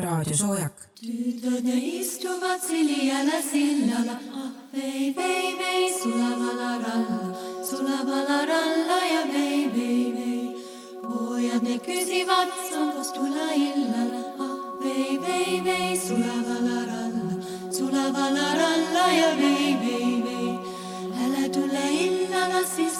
raadiosoojak. tüdrud istuvad Siljale sillale, ah vei, vei, vei, sulavale ralla, sulavale ralla ja vei, vei, vei. pojad need küsivad, sambast tule illale, ah vei, vei, vei, sulavale ralla, sulavale ralla ja vei, vei, vei. Äle tule illale, siis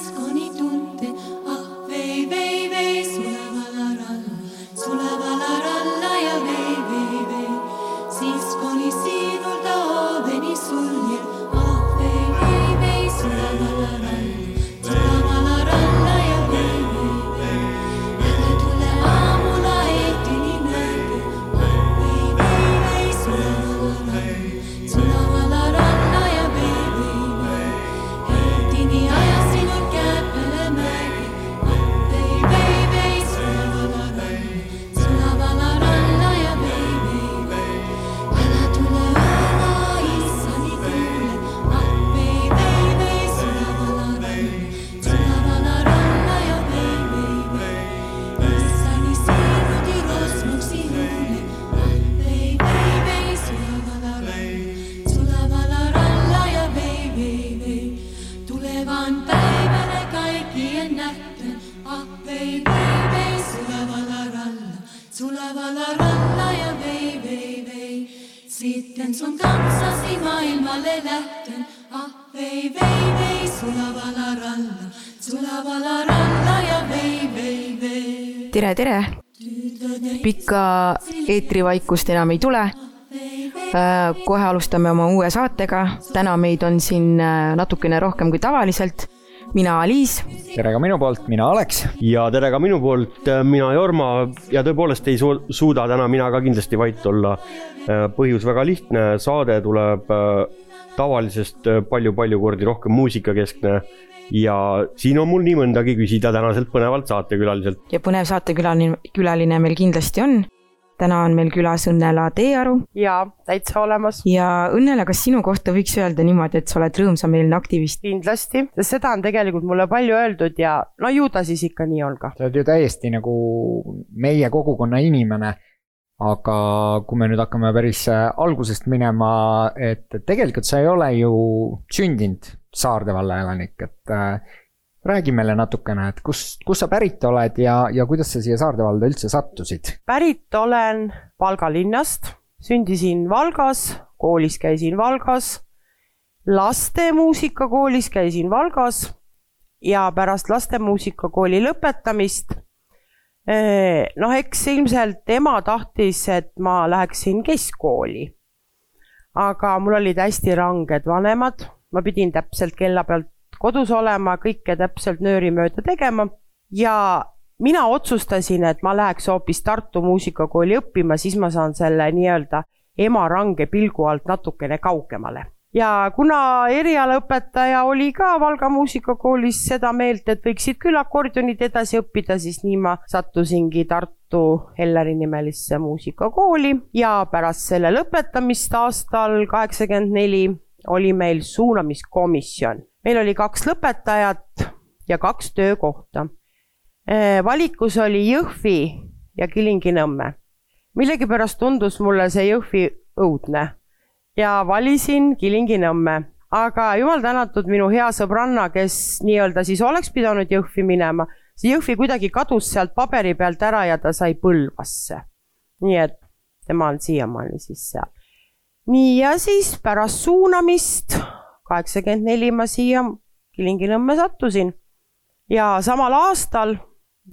Sitten sun kanssasi maailmalle lähten, ah vei, vei, vei, sulavalla ralla, sulavalla ralla ja vei, vei, vei. tere, tere! pikka eetrivaikust enam ei tule. kohe alustame oma uue saatega, täna meid on siin äh, natukene rohkem kui tavaliselt. Mina Aliis tere ka minu poolt, mina Alex. ja tere ka minu poolt, mina Jorma ja tõepoolest ei su suuda täna mina ka kindlasti vait olla. põhjus väga lihtne, saade tuleb äh, tavalisest palju-palju kordi rohkem muusikakeskne ja siin on mul nii mõndagi küsida tänaselt põnevalt saatekülaliselt. ja põnev saatekülaline, külaline meil kindlasti on. Täna on meil külas Õnnela Teearu jaa, täitsa olemas. ja Õnnela, kas sinu kohta võiks öelda niimoodi, et sa oled rõõmsameelne aktivist? kindlasti, sest seda on tegelikult mulle palju öeldud ja no ju ta siis ikka nii on ka. sa oled ju täiesti nagu meie kogukonna inimene. aga kui me nüüd hakkame päris äh, algusest minema, et tegelikult sa ei ole ju sündinud Saarde valla elanik, et äh, räägi meile natukene, et kust, kust sa pärit oled ja, ja kuidas sa siia Saarde valda üldse sattusid? pärit olen Valga linnast, sündisin Valgas, koolis käisin Valgas, laste muusikakoolis käisin Valgas ja pärast laste muusikakooli lõpetamist noh, eks ilmselt ema tahtis, et ma läheksin keskkooli. aga mul olid hästi ranged vanemad, ma pidin täpselt kella pealt kodus olema, kõike täpselt nööri mööda tegema. Ja mina otsustasin, et ma läheks hoopis Tartu muusikakooli õppima, siis ma saan selle nii-öelda ema range pilgu alt natukene kaugemale. Ja kuna erialaõpetaja oli ka Valga muusikakoolis seda meelt, et võiksid küll akordionit edasi õppida, siis nii ma sattusingi Tartu Elleri nimelisse muusikakooli. Ja pärast selle lõpetamist aastal kaheksakümmend neli oli meil suunamiskomisjon. Meil oli kaks lõpetajat ja kaks töökohta. valikus oli Jõhvi ja Kilingi-Nõmme. millegipärast tundus mulle see Jõhvi õudne ja valisin Kilingi-Nõmme, aga jumal tänatud, minu hea sõbranna, kes nii-öelda siis oleks pidanud Jõhvi minema, see Jõhvi kuidagi kadus sealt paberi pealt ära ja ta sai Põlvasse. nii et tema on siiamaani siis seal. nii ja siis pärast suunamist kaheksakümmend neli ma siia Kilingi-Nõmme sattusin ja samal aastal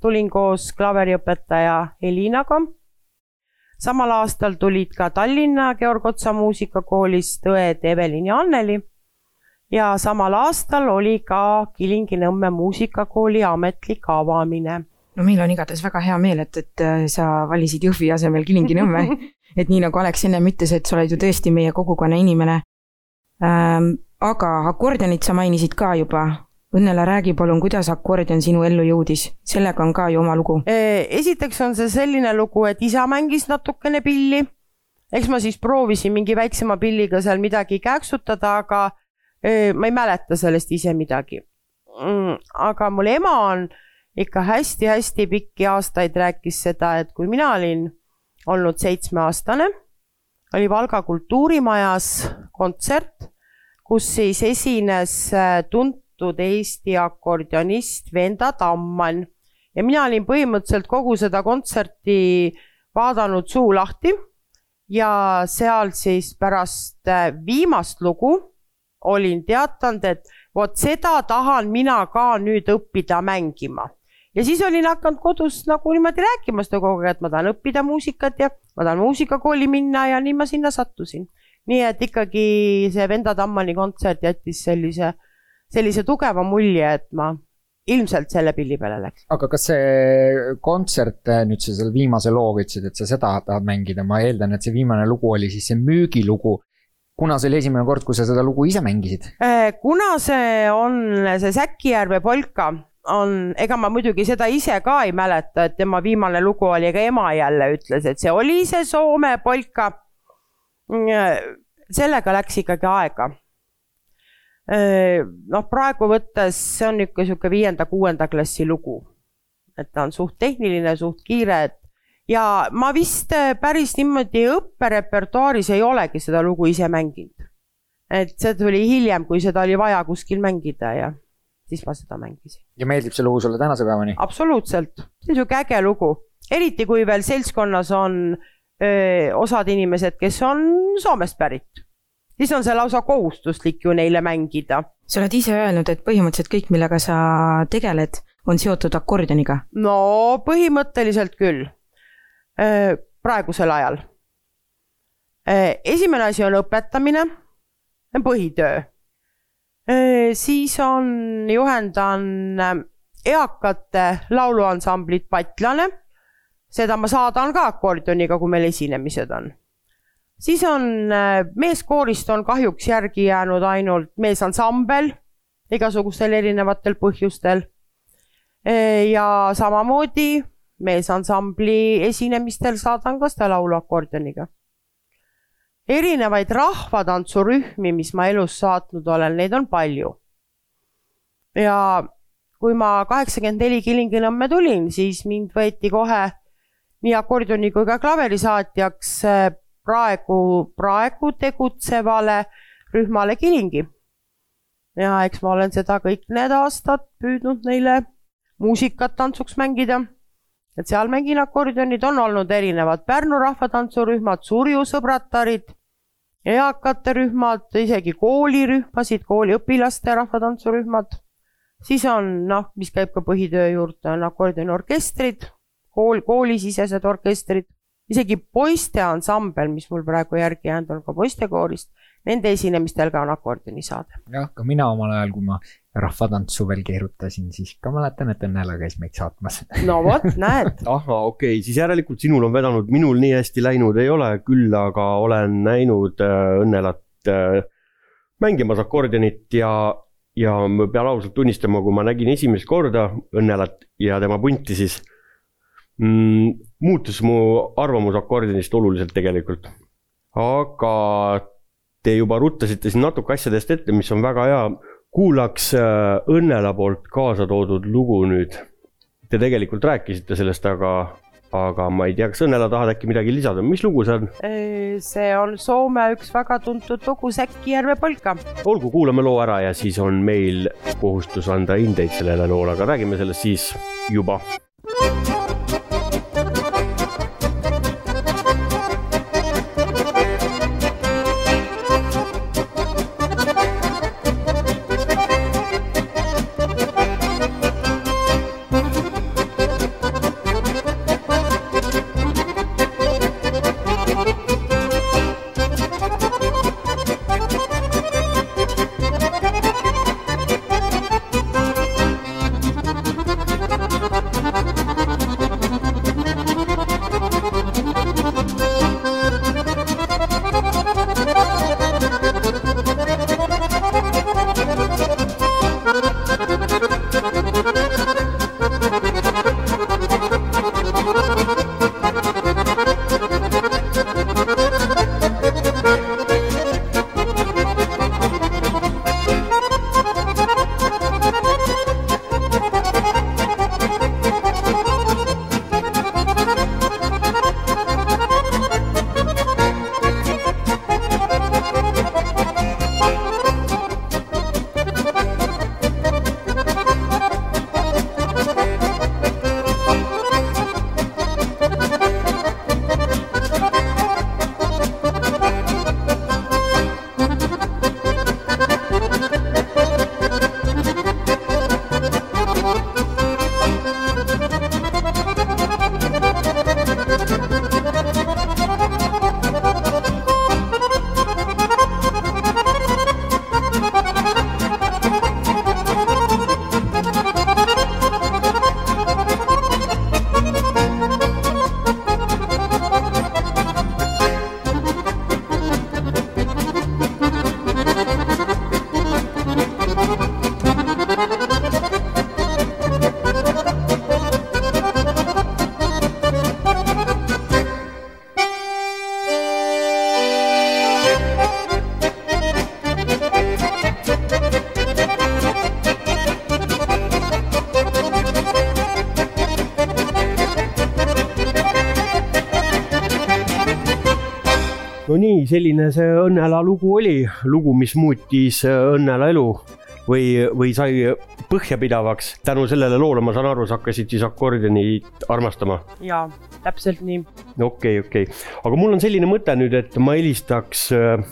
tulin koos klaveriõpetaja Elinaga samal aastal tulid ka Tallinna Georg Otsa muusikakoolist õed Evelin ja Anneli. ja samal aastal oli ka Kilingi-Nõmme muusikakooli ametlik avamine. no meil on igatahes väga hea meel, et, et äh, sa valisid Jõhvi asemel Kilingi-Nõmme et nii nagu Alex ennem ütles, et sa oled ju tõesti meie kogukonna inimene ähm,. Aga akordionit sa mainisid ka juba. Õnnela, räägi palun, kuidas akordion sinu ellu jõudis, sellega on ka ju oma lugu. esiteks on see selline lugu, et isa mängis natukene pilli. eks ma siis proovisin mingi väiksema pilliga seal midagi kääksutada, aga ma ei mäleta sellest ise midagi mm,. aga mul ema on ikka hästi-hästi pikki aastaid rääkis seda, et kui mina olin olnud seitsmeaastane, oli Valga kultuurimajas kontsert, kus siis esines äh, tuntud Eesti akordionist Venda Tamman ja mina olin põhimõtteliselt kogu seda kontserti vaadanud suu lahti ja seal siis pärast äh, viimast lugu olin teatanud, et vot seda tahan mina ka nüüd õppida mängima. ja siis olin hakanud kodus nagu niimoodi rääkima seda kogu aeg, et ma tahan õppida muusikat ja ma tahan muusikakooli minna ja nii ma sinna sattusin. Nii et ikkagi see Venda Tammani kontsert jättis sellise, sellise tugeva mulje, et ma ilmselt selle pilli peale läks. aga kas see kontsert, nüüd sa selle viimase looga ütlesid, et sa seda tahad mängida, ma eeldan, et see viimane lugu oli siis see müügilugu. kuna see oli esimene kord, kui sa seda lugu ise mängisid? Äh, kuna see on see Säkkijärve polka, on, ega ma muidugi seda ise ka ei mäleta, et tema viimane lugu oli, ega ema jälle ütles, et see oli see Soome polka. Sellega läks ikkagi aega noh, praegu võttes see on ikka niisugune viienda-kuuenda klassi lugu. et ta on suht tehniline, suht kiire, et ja ma vist äh, päris niimoodi õpperepertuaaris ei olegi seda lugu ise mänginud. et see tuli hiljem, kui seda oli vaja kuskil mängida ja siis ma seda mängisin. ja meeldib see lugu sulle tänase päevani? absoluutselt, see on niisugune äge lugu, eriti kui veel seltskonnas on öö, osad inimesed, kes on Soomest pärit siis on see lausa kohustuslik ju neile mängida. sa oled ise öelnud, et põhimõtteliselt kõik, millega sa tegeled, on seotud akordioniga. no põhimõtteliselt küll. praegusel ajal. esimene asi on õpetamine, see on põhitöö. siis on, juhendan eakate lauluansamblit Patlane. Seda ma saadan ka akordioniga, kui meil esinemised on siis on äh, meeskoorist on kahjuks järgi jäänud ainult meesansambel igasugustel erinevatel põhjustel. Ja samamoodi meesansambli esinemistel saadan ka seda laulu akordioniga. erinevaid rahvatantsurühmi, mis ma elus saatnud olen, neid on palju. ja kui ma kaheksakümmend neli Kilingi-Nõmme tulin, siis mind võeti kohe nii akordioni kui ka klaverisaatjaks äh, praegu, praegu tegutsevale rühmale Kilingi. ja eks ma olen seda kõik need aastad püüdnud neile muusikat tantsuks mängida. et seal mängin akordionid, on olnud erinevad Pärnu rahvatantsurühmad, Surju sõbratarid, eakate rühmad, isegi koolirühmasid, kooliõpilaste rahvatantsurühmad. siis on noh, mis käib ka põhitöö juurde, on akordioniorkestrid, kool, koolisisesed orkestrid isegi poiste ansambel, mis mul praegu järgi jäänud on ka poistekoorist, nende esinemistel ka on akordionisaade. jah, ka mina omal ajal, kui ma rahvatantsu veel keerutasin, siis ka mäletan, et Õnnela käis meid saatmas. no vot, näed. ahah, okei okay., siis järelikult sinul on vedanud, minul nii hästi läinud ei ole, küll aga olen näinud äh, Õnnelat äh, mängimas akordionit ja, ja ma pean ausalt tunnistama, kui ma nägin esimest korda Õnnelat ja tema punti, siis mm, muutus mu arvamus akordionist oluliselt tegelikult. aga te juba ruttasite siin natuke asjadest ette, mis on väga hea. kuulaks äh, Õnnela poolt kaasa toodud lugu nüüd. Te tegelikult rääkisite sellest, aga, aga ma ei tea, kas Õnnela tahad äkki midagi lisada, mis lugu see on? see on Soome üks väga tuntud lugu Säkkijärve polka. olgu, kuulame loo ära ja siis on meil kohustus anda hindeid sellele loole, aga räägime sellest siis juba. no nii, selline see Õnnela lugu oli, lugu, mis muutis Õnnela elu või, või sai põhjapidavaks. tänu sellele loole, ma saan aru, sa hakkasid siis akordionit armastama. jaa, täpselt nii. okei okay,, okei okay., aga mul on selline mõte nüüd, et ma helistaks äh,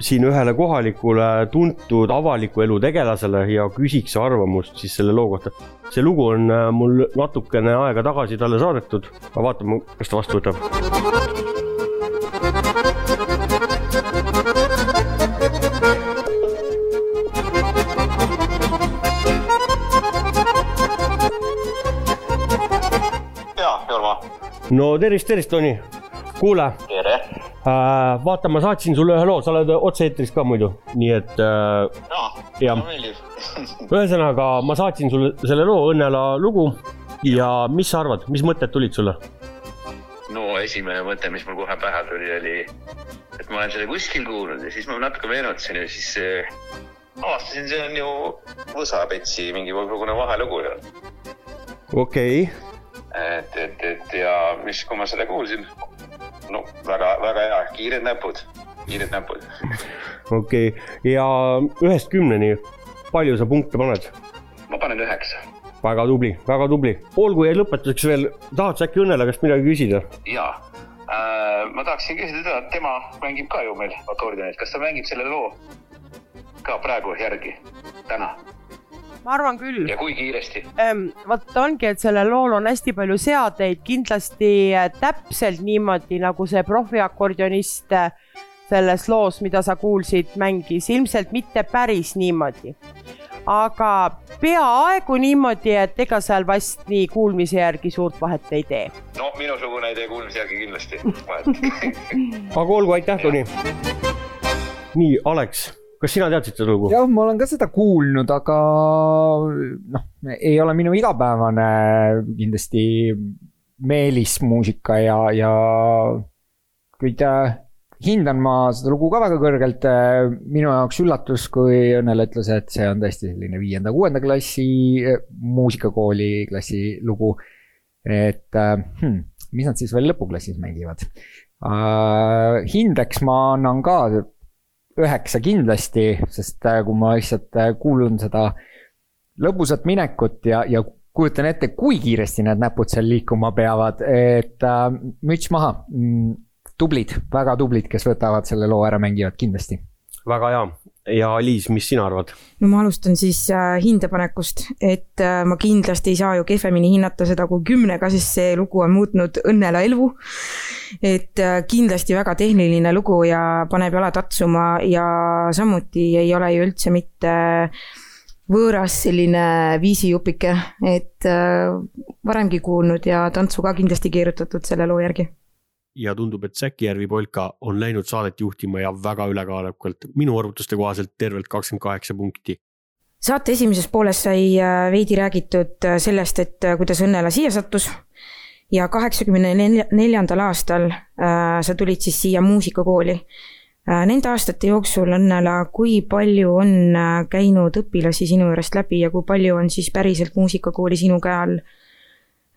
siin ühele kohalikule tuntud avaliku elu tegelasele ja küsiks arvamust siis selle loo kohta. see lugu on äh, mul natukene aega tagasi talle saadetud, aga vaatame, kas ta vastu võtab. No tervist, tervist, Toni. kuule tere. äh,, vaata, ma saatsin sulle ühe loo, sa oled otse-eetris ka muidu, nii et äh, jaa, mulle meeldib. ühesõnaga ma saatsin sulle selle loo Õnnela lugu ja mis sa arvad, mis mõtted tulid sulle? no esimene mõte, mis mul kohe pähe tuli, oli, et ma olen seda kuskil kuulnud ja siis ma natuke meenutasin ja siis äh, avastasin, see on ju Võsapetsi mingi niisugune vahelugu ju. okei okay., et, et, et ja mis, kui ma seda kuulsin, no väga-väga hea, kiired näpud, kiired näpud. okei okay. ja ühest kümneni, palju sa punkte paned? ma panen üheksa. väga tubli, väga tubli. olgu ja lõpetuseks veel, tahad sa äkki Õnnele käest midagi küsida? jaa äh,, ma tahaksin küsida seda, et tema mängib ka ju meil akordionit, kas ta mängib selle loo ka praegu järgi, täna ma arvan küll ja kui kiiresti? Ehm, vot ongi, et sellel lool on hästi palju seadeid, kindlasti äh, täpselt niimoodi, nagu see profiakordionist äh, selles loos, mida sa kuulsid, mängis, ilmselt mitte päris niimoodi. aga peaaegu niimoodi, et ega seal vast nii kuulmise järgi suurt vahet ei tee. no minusugune ei tee kuulmise järgi kindlasti vahet aga olgu, aitäh, Toni. nii, Alex, kas sina teadsid seda lugu? jah, ma olen ka seda kuulnud, aga noh, ei ole minu igapäevane kindlasti meelismuusika ja, ja kuid äh, hindan ma seda lugu ka väga kõrgelt. minu jaoks üllatus, kui Õnnele ütles, et see on tõesti selline viienda-kuuenda klassi äh, muusikakooli klassi lugu. et hmm, mis nad siis veel lõpuklassis mängivad uh,? hindeks ma annan ka üheksa kindlasti, sest äh, kui ma lihtsalt äh, kuulan seda lõbusat minekut ja, ja kujutan ette, kui kiiresti need näpud seal liikuma peavad, et äh, müts maha mm,. tublid, väga tublid, kes võtavad selle loo ära, mängivad kindlasti. väga hea ja Liis, mis sina arvad? no ma alustan siis äh, hindepanekust, et äh, ma kindlasti ei saa ju kehvemini hinnata seda kui kümnega, sest see lugu on muutnud õnnela elu. et äh, kindlasti väga tehniline lugu ja paneb jalad tatsuma ja samuti ei ole ju üldse mitte võõras selline viisijupike, et varemgi kuulnud ja tantsu ka kindlasti keerutatud selle loo järgi ja tundub, et Säki Järvi polka on läinud saadet juhtima ja väga ülekaalukalt, minu arvutuste kohaselt tervelt kakskümmend kaheksa punkti. saate esimeses pooles sai äh, veidi räägitud äh, sellest, et äh, kuidas Õnnela siia sattus ja kaheksakümne neljandal aastal äh, sa tulid siis siia muusikakooli äh,. Nende aastate jooksul, Õnnela, kui palju on käinud õpilasi sinu juurest läbi ja kui palju on siis päriselt muusikakooli sinu käe all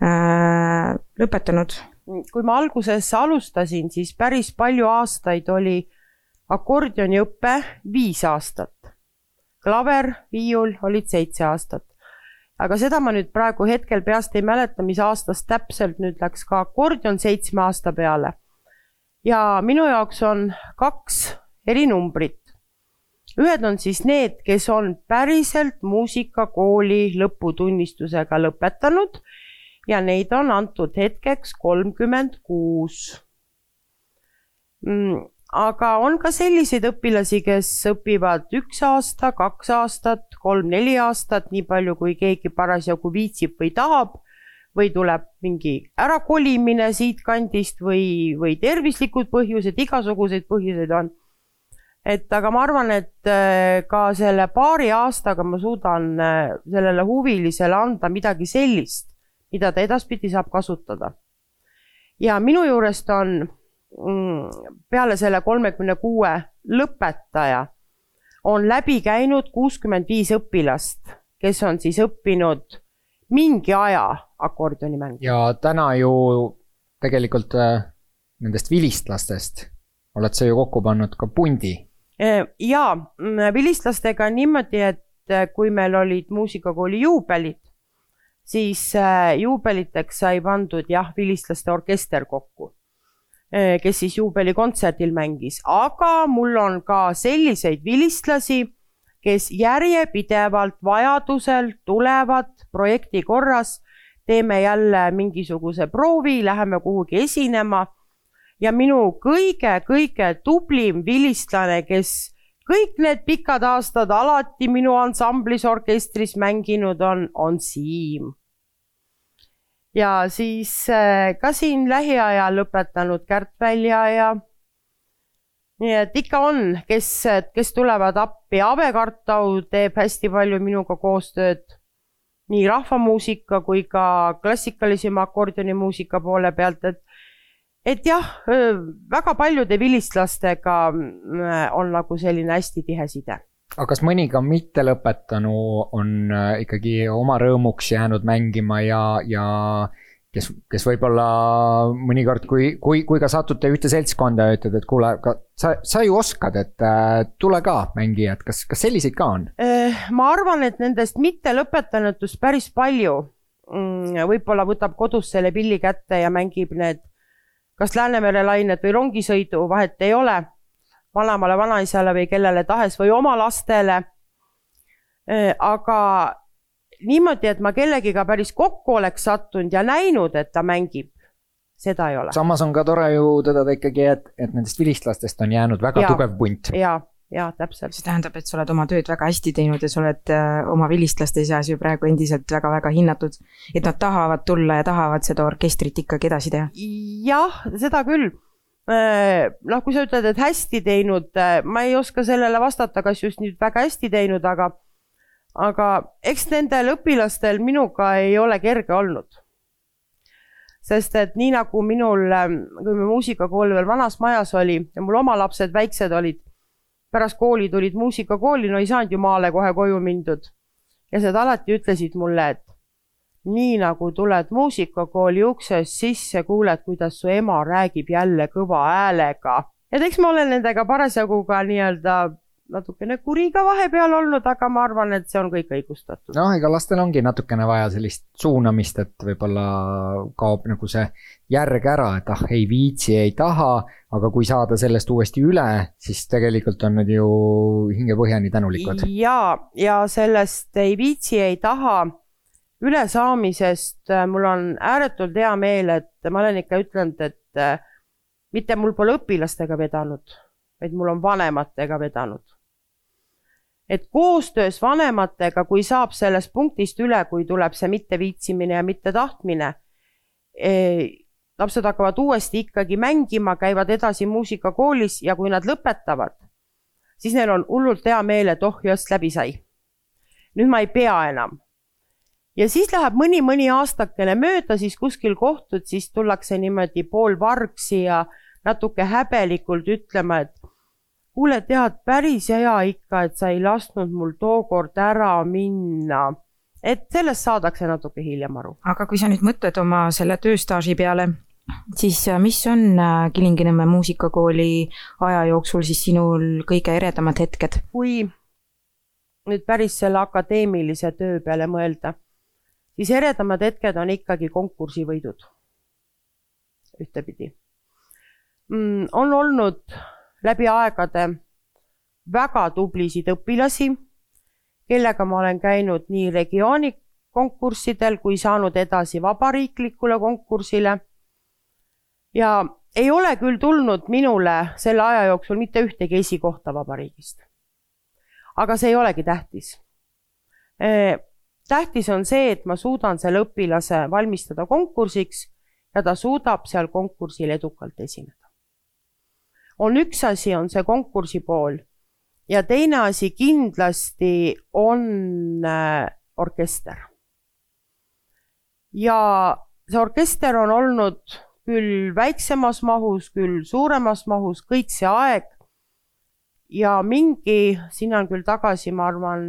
äh, lõpetanud? Kui ma alguses alustasin, siis päris palju aastaid oli akordioniõpe viis aastat. klaver, viiul olid seitse aastat. aga seda ma nüüd praegu hetkel peast ei mäleta, mis aastast täpselt nüüd läks ka akordion seitsme aasta peale. ja minu jaoks on kaks erinumbrit. ühed on siis need, kes on päriselt muusikakooli lõputunnistusega lõpetanud ja neid on antud hetkeks kolmkümmend kuus. Mm, aga on ka selliseid õpilasi, kes õpivad üks aasta, kaks aastat, kolm-neli aastat, nii palju kui keegi parasjagu viitsib või tahab või tuleb mingi ärakolimine siitkandist või, või tervislikud põhjused, igasuguseid põhjuseid on. et aga ma arvan, et äh, ka selle paari aastaga ma suudan äh, sellele huvilisele anda midagi sellist, mida ta edaspidi saab kasutada. ja minu juurest on mm, peale selle kolmekümne kuue lõpetaja on läbi käinud kuuskümmend viis õpilast, kes on siis õppinud mingi aja akordioni mängu. ja täna ju tegelikult äh, nendest vilistlastest oled sa ju kokku pannud ka pundi ja mm, vilistlastega on niimoodi, et äh, kui meil olid muusikakooli juubelid, siis äh, juubeliteks sai pandud jah, vilistlaste orkester kokku, äh, kes siis juubelikontserdil mängis, aga mul on ka selliseid vilistlasi, kes järjepidevalt vajadusel tulevad projekti korras, teeme jälle mingisuguse proovi, läheme kuhugi esinema. Ja minu kõige-kõige tublim vilistlane, kes kõik need pikad aastad alati minu ansamblis orkestris mänginud on, on Siim. ja siis äh, ka siin lähiajal lõpetanud Kärt Välja ja nii et ikka on, kes, kes tulevad appi, Ave Kartau teeb hästi palju minuga koostööd. Nii rahvamuusika kui ka klassikalisema akordionimuusika poole pealt, et et jah, väga paljude vilistlastega on nagu selline hästi tihe side aga kas mõni ka mittelõpetanu on ikkagi oma rõõmuks jäänud mängima ja, ja kes, kes võib-olla mõnikord, kui, kui, kui ka satute ühte seltskonda ja ütled, et kuule, aga sa, sa ju oskad, et äh, tule ka mängi, et kas, kas selliseid ka on? ma arvan, et nendest mittelõpetanutest päris palju mm, võib-olla võtab kodus selle pilli kätte ja mängib need kas Läänemere lained või rongisõidu, vahet ei ole, vanemale, vanaisale või kellele tahes või oma lastele. aga niimoodi, et ma kellegiga päris kokku oleks sattunud ja näinud, et ta mängib, seda ei ole. samas on ka tore ju tõdeda ikkagi, et, et nendest vilistlastest on jäänud väga ja, tugev punt. ja, jaa, täpselt. see tähendab, et sa oled oma tööd väga hästi teinud ja sa oled äh, oma vilistlaste seas ju praegu endiselt väga-väga hinnatud. et nad tahavad tulla ja tahavad seda orkestrit ikkagi edasi teha. jah, seda küll. Äh, noh, kui sa ütled, et hästi teinud, äh, ma ei oska sellele vastata, kas just nüüd väga hästi teinud, aga, aga eks nendel õpilastel minuga ei ole kerge olnud sest et nii nagu minul, kui me muusikakool veel vanas majas oli ja mul oma lapsed väiksed olid, pärast kooli tulid muusikakooli, no ei saanud ju maale kohe koju mindud. ja nad alati ütlesid mulle, et nii nagu tuled muusikakooli uksest sisse, kuuled, kuidas su ema räägib jälle kõva häälega. et eks ma olen nendega parasjagu ka nii-öelda natukene kuri ka vahepeal olnud, aga ma arvan, et see on kõik õigustatud. noh, ega lastel ongi natukene vaja sellist suunamist, et võib-olla kaob nagu see järg ära, et ah, ei viitsi, ei taha, aga kui saada sellest uuesti üle, siis tegelikult on nad ju hingepõhjani tänulikud. ja, ja sellest ei viitsi, ei taha ülesaamisest äh, mul on ääretult hea meel, et ma olen ikka ütelnud, et äh, mitte mul pole õpilastega vedanud, vaid mul on vanematega vedanud et koostöös vanematega, kui saab sellest punktist üle, kui tuleb see mitteviitsimine ja mittetahtmine eh,, lapsed hakkavad uuesti ikkagi mängima, käivad edasi muusikakoolis ja kui nad lõpetavad, siis neil on hullult hea meel, et oh just läbi sai. nüüd ma ei pea enam. ja siis läheb mõni-mõni aastakene mööda, siis kuskil kohtud, siis tullakse niimoodi poolvargsi ja natuke häbelikult ütlema, et kuule, tead, päris hea ikka, et sa ei lasknud mul tookord ära minna. et sellest saadakse natuke hiljem aru. aga kui sa nüüd mõtled oma selle tööstaaži peale, siis äh, mis on äh, Kilingi-Nõmme muusikakooli aja jooksul siis sinul kõige eredamad hetked? kui nüüd päris selle akadeemilise töö peale mõelda, siis eredamad hetked on ikkagi konkursivõidud. ühtepidi mm,. on olnud läbi aegade väga tublisid õpilasi, kellega ma olen käinud nii regiooni konkurssidel kui saanud edasi vabariiklikule konkursile. ja ei ole küll tulnud minule selle aja jooksul mitte ühtegi esikohta vabariigist. aga see ei olegi tähtis. tähtis on see, et ma suudan selle õpilase valmistada konkursiks ja ta suudab seal konkursil edukalt esineda on üks asi, on see konkursi pool ja teine asi kindlasti on äh, orkester. ja see orkester on olnud küll väiksemas mahus, küll suuremas mahus, kõik see aeg. ja mingi, sinna on küll tagasi, ma arvan.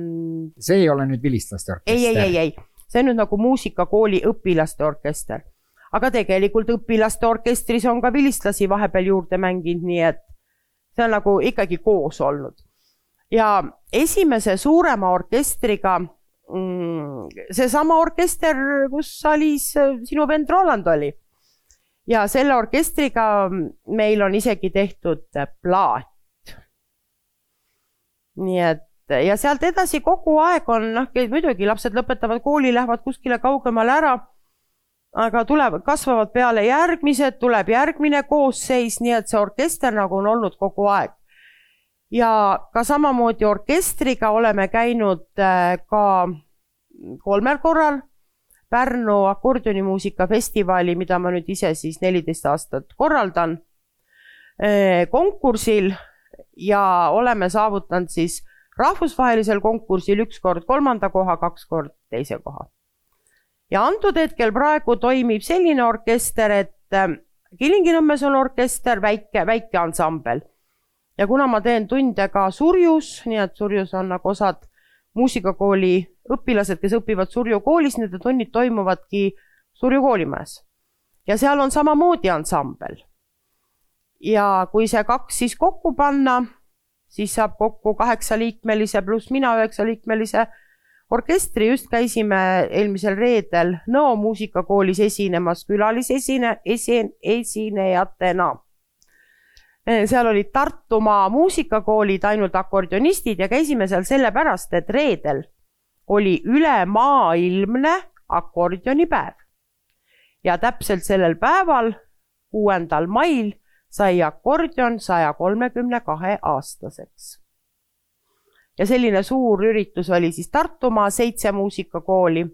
see ei ole nüüd vilistlaste orkester? ei, ei, ei, ei, see on nüüd nagu muusikakooli õpilaste orkester aga tegelikult õpilaste orkestris on ka vilistlasi vahepeal juurde mänginud, nii et see on nagu ikkagi koos olnud. ja esimese suurema orkestriga mm, seesama orkester, kus Aliis, sinu vend Roland oli. ja selle orkestriga meil on isegi tehtud plaat. nii et ja sealt edasi kogu aeg on noh, muidugi lapsed lõpetavad kooli, lähevad kuskile kaugemale ära. Aga tulevad, kasvavad peale järgmised, tuleb järgmine koosseis, nii et see orkester nagu on olnud kogu aeg. ja ka samamoodi orkestriga oleme käinud äh, ka kolmel korral Pärnu akordionimuusika festivali, mida ma nüüd ise siis neliteist aastat korraldan, äh, konkursil ja oleme saavutanud siis rahvusvahelisel konkursil üks kord kolmanda koha, kaks kord teise koha. Ja antud hetkel praegu toimib selline orkester, et äh, Kilingi-Nõmmes on orkester, väike, väike ansambel. ja kuna ma teen tunde ka Surjus, nii et Surjus on nagu osad muusikakooli õpilased, kes õpivad Surju koolis, nende tunnid toimuvadki Surju koolimajas. ja seal on samamoodi ansambel. ja kui see kaks siis kokku panna siis saab kokku kaheksaliikmelise pluss mina üheksaliikmelise orkestri, just käisime eelmisel reedel Nõo muusikakoolis esinemas külalisesine, esi-, esinejatena. seal olid Tartumaa muusikakoolid, ainult akordionistid ja käisime seal sellepärast, et reedel oli ülemaailmne akordionipäev. ja täpselt sellel päeval, kuuendal mail sai akordion saja kolmekümne kahe aastaseks. Ja selline suur üritus oli siis Tartumaa seitse muusikakooli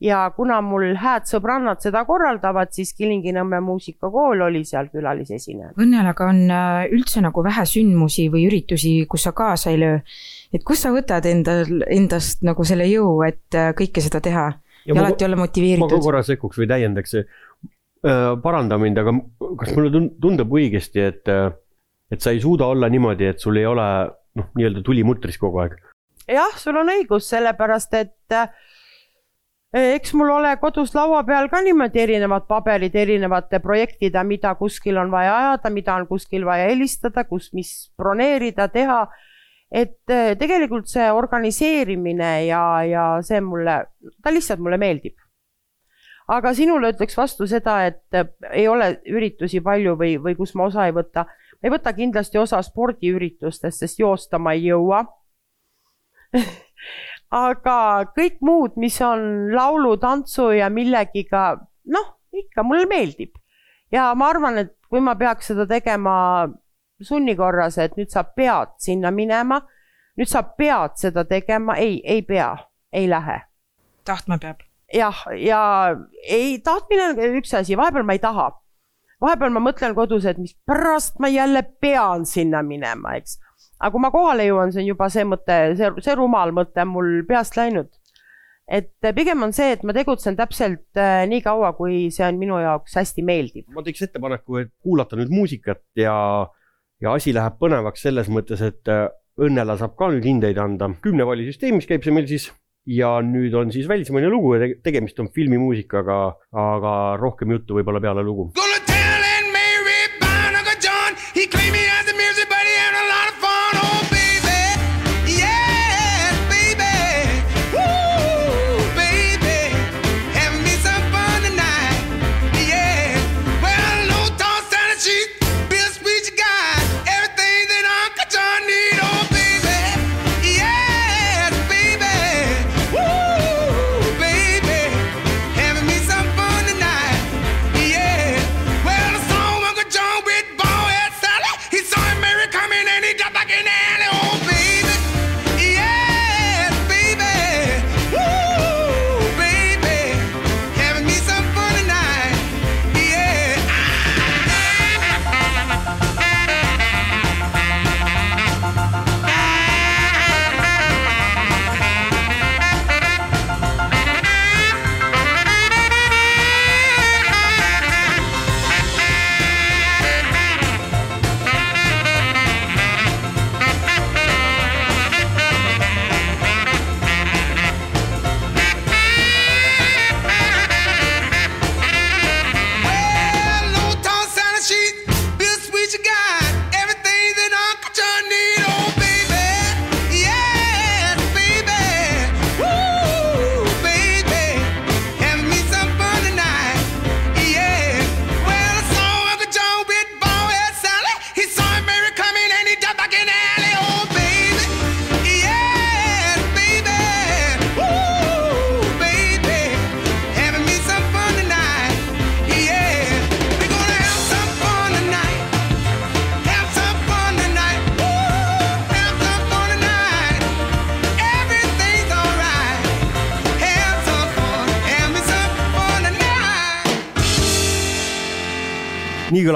ja kuna mul hääd sõbrannad seda korraldavad, siis Kilingi-Nõmme muusikakool oli seal külalisesineja. Õnnel aga on äh, üldse nagu vähe sündmusi või üritusi, kus sa kaasa ei löö. et kust sa võtad endal, endast nagu selle jõu, et äh, kõike seda teha ja, ja alati olla motiveeritud? ma korra sekkuks või täiendaks, Äh, paranda mind, aga kas mulle tundub õigesti, et, et sa ei suuda olla niimoodi, et sul ei ole noh, nii-öelda tuli mutris kogu aeg? jah, sul on õigus, sellepärast et äh, eks mul ole kodus laua peal ka niimoodi erinevad paberid erinevate projektide, mida kuskil on vaja ajada, mida on kuskil vaja helistada, kus, mis broneerida, teha. et tegelikult see organiseerimine ja, ja see mulle, ta lihtsalt mulle meeldib aga sinule ütleks vastu seda, et äh, ei ole üritusi palju või, või kus ma osa ei võta. Ma ei võta kindlasti osa spordiüritustest, sest joosta ma ei jõua aga kõik muud, mis on laulu, tantsu ja millegiga, noh, ikka mulle meeldib. ja ma arvan, et kui ma peaks seda tegema sunni korras, et nüüd sa pead sinna minema, nüüd sa pead seda tegema, ei, ei pea, ei lähe. tahtma peab jah, ja ei, tahtmine on üks asi, vahepeal ma ei taha. Vahepeal ma mõtlen kodus, et mispärast ma jälle pean sinna minema, eks. aga kui ma kohale jõuan, see on juba see mõte, see, see rumal mõte mul peast läinud. et pigem on see, et ma tegutsen täpselt äh, nii kaua, kui see on minu jaoks hästi meeldiv. ma teeks ettepaneku, et kuulata nüüd muusikat ja, ja asi läheb põnevaks selles mõttes, et äh, Õnnela saab ka nüüd hindeid anda. kümnevallisüsteemis käib see meil siis ja nüüd on siis välismaine lugu ja tegemist on filmimuusikaga, aga rohkem juttu võib-olla peale lugu.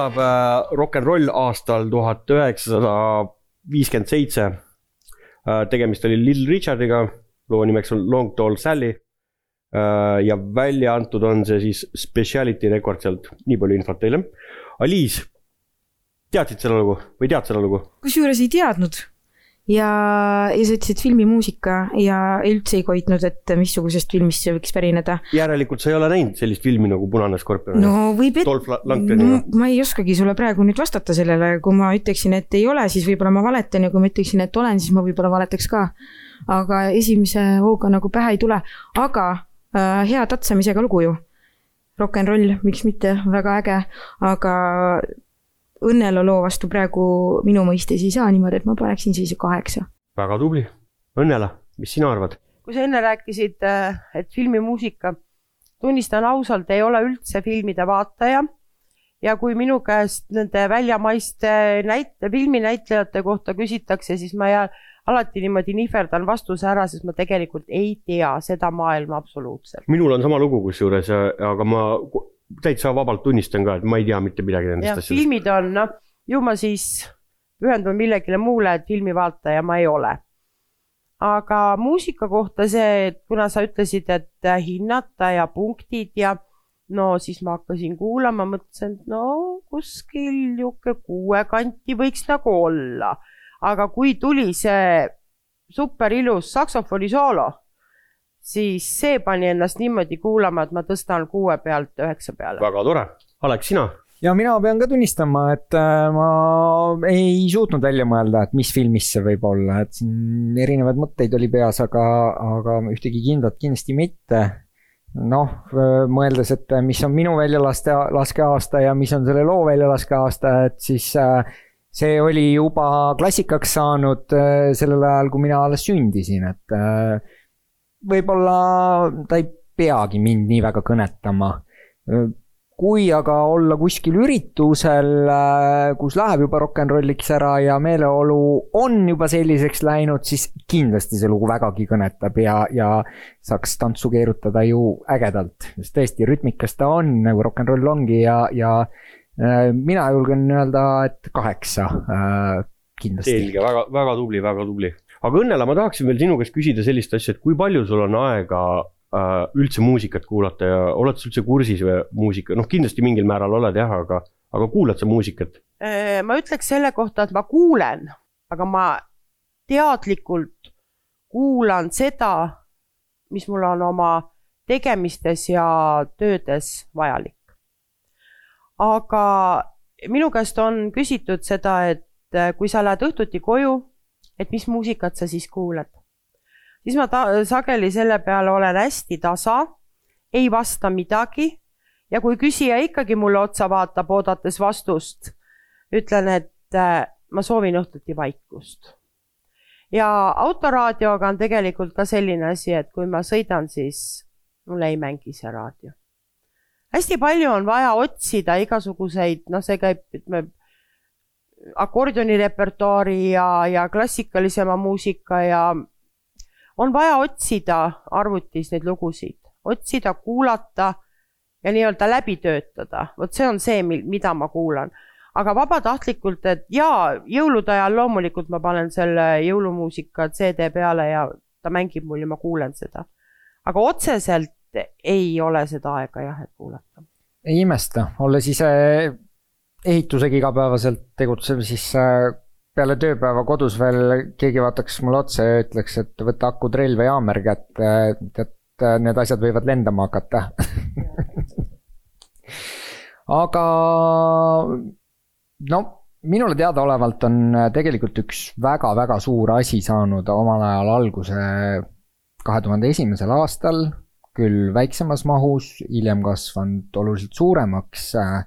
Kõlab äh, rock n roll aastal tuhat üheksasada viiskümmend seitse. Äh, tegemist oli Little Richardiga, loo nimeks on Long Tall Sally. Äh, ja välja antud on see siis Speciality Recordsilt, nii palju infot teile. Aliis, teadsid seda lugu või tead seda lugu? kusjuures ei teadnud ja, ja sa ütlesid filmimuusika ja üldse ei koitnud, et missugusest filmist see võiks pärineda. järelikult sa ei ole näinud sellist filmi nagu Punane skorpion? no võib et-. Dolph Lundgreniga. ma ei oskagi sulle praegu nüüd vastata sellele, kui ma ütleksin, et ei ole, siis võib-olla ma valetan ja kui ma ütleksin, et olen, siis ma võib-olla valetaks ka. aga esimese hooga nagu pähe ei tule, aga äh, hea tatsamisega lugu ju. Rock n roll, miks mitte, väga äge, aga Õnnela loo vastu praegu minu mõistes ei saa niimoodi, et ma paneksin siis kaheksa. väga tubli, Õnnela, mis sina arvad? kui sa enne rääkisid, äh, et filmimuusika, tunnistan ausalt, ei ole üldse filmide vaataja. ja kui minu käest nende väljamaiste näite, filminäitlejate kohta küsitakse, siis ma jään alati niimoodi nihverdan vastuse ära, sest ma tegelikult ei tea seda maailma absoluutselt. minul on sama lugu kusjuures, aga ma täitsa vabalt tunnistan ka, et ma ei tea mitte midagi nendest asjadest. filmid on, noh, ju ma siis pühendun millegile muule, et filmivaataja ma ei ole. aga muusika kohta see, et kuna sa ütlesid, et hinnata ja punktid ja no siis ma hakkasin kuulama, mõtlesin, et no kuskil niisugune kuue kanti võiks nagu olla. aga kui tuli see super ilus saksofoni soolo siis see pani ennast niimoodi kuulama, et ma tõstan kuue pealt üheksa peale. väga tore, Alex, sina? ja mina pean ka tunnistama, et äh, ma ei suutnud välja mõelda, et mis filmis see võib olla, et siin erinevaid mõtteid oli peas, aga, aga ühtegi kindlat kindlasti mitte. noh, mõeldes, et mis on minu väljalaste, laskeaasta ja mis on selle loo väljalaskeaasta, et siis äh, see oli juba klassikaks saanud äh, sellel ajal, kui mina alles sündisin, et võib-olla ta ei peagi mind nii väga kõnetama. kui aga olla kuskil üritusel, kus läheb juba rock n rolliks ära ja meeleolu on juba selliseks läinud, siis kindlasti see lugu vägagi kõnetab ja, ja saaks tantsu keerutada ju ägedalt, sest tõesti rütmikas ta on, nagu rock n roll ongi ja, ja äh, mina julgen öelda, et kaheksa äh, kindlasti. selge, väga, väga tubli, väga tubli aga Õnnela, ma tahaksin veel sinu käest küsida sellist asja, et kui palju sul on aega äh, üldse muusikat kuulata ja oled sa üldse kursis muusika, noh, kindlasti mingil määral oled jah, aga, aga kuulad sa muusikat? Äh, ma ütleks selle kohta, et ma kuulen, aga ma teadlikult kuulan seda, mis mul on oma tegemistes ja töödes vajalik. aga minu käest on küsitud seda, et äh, kui sa lähed õhtuti koju et mis muusikat sa siis kuulad. siis ma ta-, sageli selle peale olen hästi tasa, ei vasta midagi ja kui küsija ikkagi mulle otsa vaatab, oodates vastust, ütlen, et äh, ma soovin õhtuti vaikust. ja autoraadioga on tegelikult ka selline asi, et kui ma sõidan, siis mulle ei mängi see raadio. hästi palju on vaja otsida igasuguseid, noh, see käib, ütleme akordioni repertuaari ja, ja klassikalisema muusika ja on vaja otsida arvutis neid lugusid, otsida, kuulata ja nii-öelda läbi töötada, vot see on see, mida ma kuulan. aga vabatahtlikult, et jaa, jõulude ajal loomulikult ma panen selle jõulumuusika CD peale ja ta mängib mul ja ma kuulen seda. aga otseselt ei ole seda aega jah, et kuulata. ei imesta, olles ise ehitusega igapäevaselt tegutsev, siis äh, peale tööpäeva kodus veel keegi vaataks mulle otsa ja ütleks, et võta akutrell või haamer kätte, tead, need asjad võivad lendama hakata. Aga no minule teadaolevalt on tegelikult üks väga-väga suur asi saanud omal ajal alguse kahe tuhande esimesel aastal, küll väiksemas mahus, hiljem kasvanud oluliselt suuremaks äh,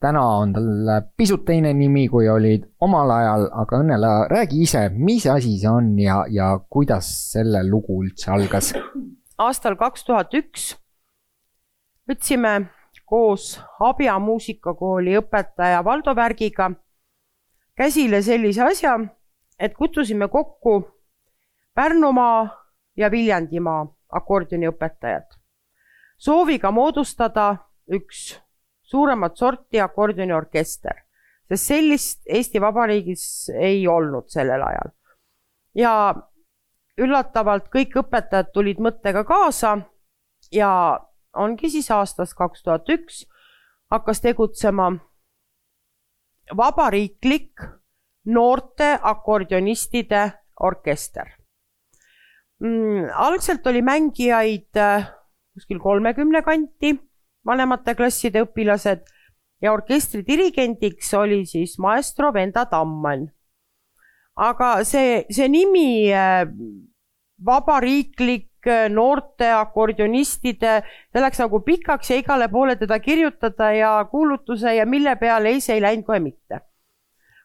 täna on tal pisut teine nimi, kui oli omal ajal, aga Õnnela, räägi ise, mis asi see on ja, ja kuidas selle lugu üldse algas? aastal kaks tuhat üks võtsime koos Abja muusikakooli õpetaja Valdo Värgiga käsile sellise asja, et kutsusime kokku Pärnumaa ja Viljandimaa akordioniõpetajad sooviga moodustada üks suuremat sorti akordioniorkester, sest sellist Eesti Vabariigis ei olnud sellel ajal. ja üllatavalt kõik õpetajad tulid mõttega kaasa ja ongi siis aastast kaks tuhat üks hakkas tegutsema vabariiklik noorte akordionistide orkester mm,. algselt oli mängijaid äh, kuskil kolmekümne kanti, vanemate klasside õpilased ja orkestri dirigendiks oli siis maestro Venda Tammann. aga see, see nimi äh, vabariiklik äh, noorte akordionistide, see läks nagu pikaks ja igale poole teda kirjutada ja kuulutuse ja mille peale ei, see ei läinud kohe mitte.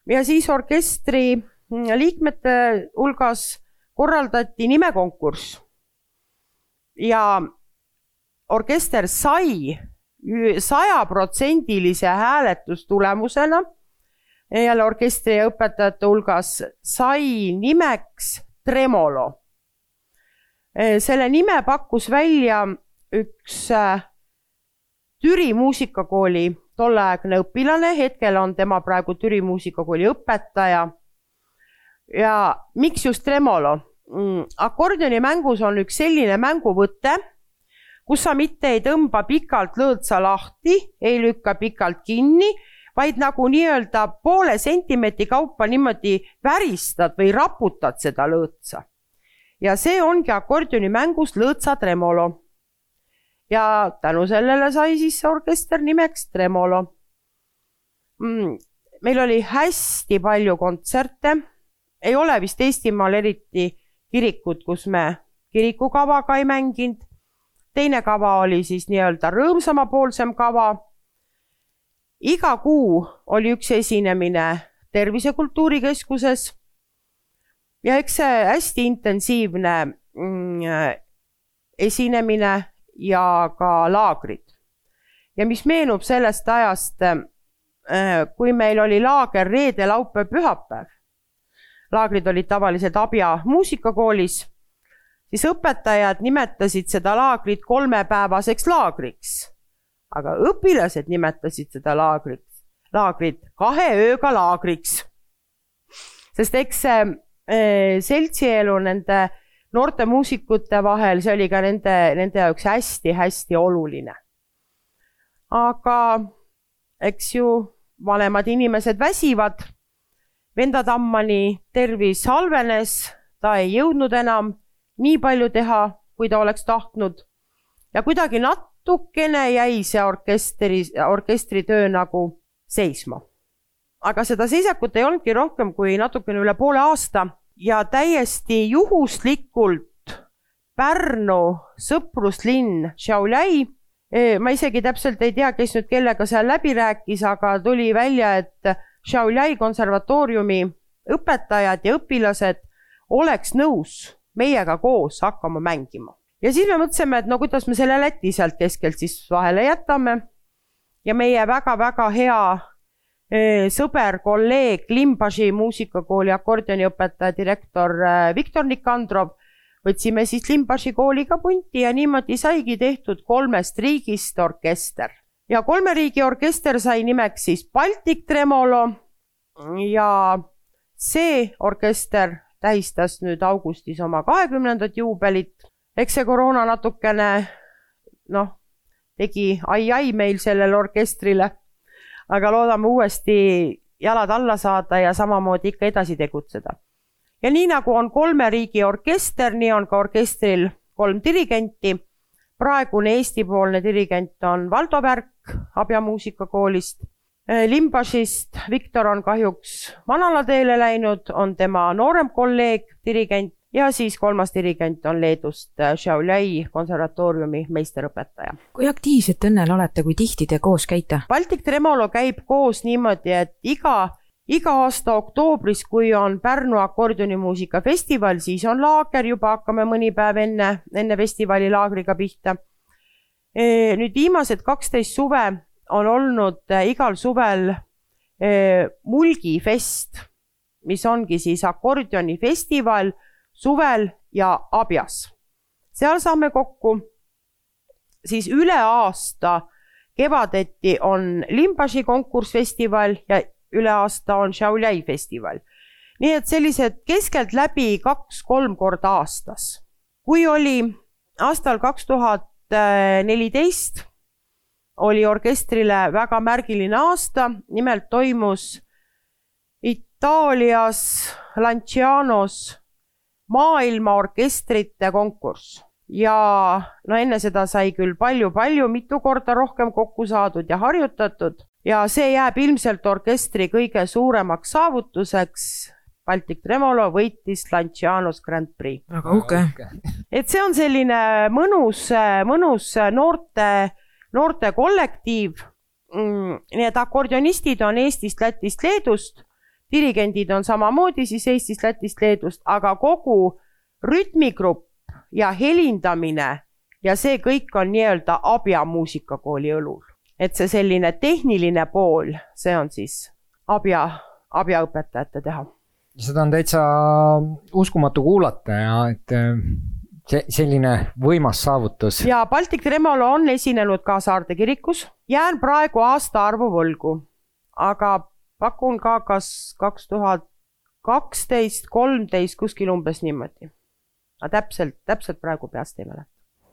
ja siis orkestri mm, liikmete hulgas korraldati nimekonkurss ja orkester sai sajaprotsendilise hääletustulemusena jälle orkestri ja õpetajate hulgas sai nimeks Tremolo. selle nime pakkus välja üks äh, Türi muusikakooli tolleaegne õpilane, hetkel on tema praegu Türi muusikakooli õpetaja ja miks just tremolo mm,? akordioni mängus on üks selline mänguvõte, kus sa mitte ei tõmba pikalt lõõtsa lahti, ei lükka pikalt kinni, vaid nagu nii-öelda poole sentimeetri kaupa niimoodi väristad või raputad seda lõõtsa. ja see ongi akordioni mängus lõõtsa tremolo. ja tänu sellele sai siis orkester nimeks Tremolo mm,. meil oli hästi palju kontserte ei ole vist Eestimaal eriti kirikut, kus me kirikukavaga ei mänginud. Teine kava oli siis nii-öelda rõõmsamapoolsem kava. iga kuu oli üks esinemine Tervise Kultuurikeskuses. ja eks see hästi intensiivne mm, esinemine ja ka laagrid. ja mis meenub sellest ajast, äh, kui meil oli laager reede, laupäev, pühapäev laagrid olid tavaliselt Abja muusikakoolis, siis õpetajad nimetasid seda laagrit kolmepäevaseks laagriks. aga õpilased nimetasid seda laagrit, laagrit kahe ööga laagriks. sest eks see e, seltsielu nende noorte muusikute vahel, see oli ka nende, nende jaoks hästi-hästi oluline. aga eks ju vanemad inimesed väsivad Venda Tammani tervis halvenes, ta ei jõudnud enam nii palju teha, kui ta oleks tahtnud. ja kuidagi natukene jäi see orkestri, orkestritöö nagu seisma. aga seda seisakut ei olnudki rohkem kui natukene üle poole aasta ja täiesti juhuslikult Pärnu sõpruslinn Šiauliai eh, ma isegi täpselt ei tea, kes nüüd kellega seal läbi rääkis, aga tuli välja, et Šiauliai konservatooriumi õpetajad ja õpilased oleks nõus meiega koos hakkama mängima. ja siis me mõtlesime, et no kuidas me selle Läti sealt keskelt siis vahele jätame. ja meie väga-väga hea eh, sõber, kolleeg, Limbaži muusikakooli akordioniõpetaja, direktor eh, Viktor Nikandrov, võtsime siis Limbaži kooliga punti ja niimoodi saigi tehtud kolmest riigist orkester ja kolme riigi orkester sai nimeks siis Baltic Tremolo ja see orkester tähistas nüüd augustis oma kahekümnendat juubelit. eks see koroona natukene noh, tegi ai-ai meil sellele orkestrile, aga loodame uuesti jalad alla saada ja samamoodi ikka edasi tegutseda. ja nii nagu on kolme riigi orkester, nii on ka orkestril kolm dirigenti praegune Eesti-poolne dirigent on Valdo Pärk Abja muusikakoolist. Äh, Limbažist Viktor on kahjuks manalateele läinud, on tema noorem kolleeg, dirigent ja siis kolmas dirigent on Leedust äh, Šiauliai konservatooriumi meisterõpetaja. kui aktiivsed te õnnel olete, kui tihti te koos käite? Baltic Tremolo käib koos niimoodi, et iga iga aasta oktoobris, kui on Pärnu akordionimuusika festival, siis on laager, juba hakkame mõni päev enne, enne festivali laagriga pihta. E, nüüd viimased kaksteist suve on olnud e, igal suvel e, mulgifest, mis ongi siis akordionifestival suvel ja abjas. seal saame kokku siis üle aasta kevadeti on Limbaži konkursfestival ja üle aasta on Šiauliai festival. nii et sellised keskeltläbi kaks-kolm korda aastas. kui oli aastal kaks tuhat neliteist, oli orkestrile väga märgiline aasta, nimelt toimus Itaalias Lancianos maailmaorkestrite konkurss ja no enne seda sai küll palju-palju, mitu korda rohkem kokku saadud ja harjutatud ja see jääb ilmselt orkestri kõige suuremaks saavutuseks. Baltic Tremolo võitis Lancianos Grand Prix. väga uhke. et see on selline mõnus, mõnus noorte, noorte kollektiiv mm,. et akordionistid on Eestist, Lätist, Leedust, dirigendid on samamoodi siis Eestist, Lätist, Leedust, aga kogu rütmigrupp ja helindamine ja see kõik on nii-öelda Abja muusikakooli õlul et see selline tehniline pool, see on siis abja, abjaõpetajate teha. seda on täitsa uskumatu kuulata ja et see selline võimas saavutus. ja Baltic Tremolo on esinenud ka Saarde kirikus, jään praegu aastaarvu võlgu, aga pakun ka, kas kaks tuhat kaksteist, kolmteist, kuskil umbes niimoodi. aga täpselt, täpselt praegu peast ei mäleta.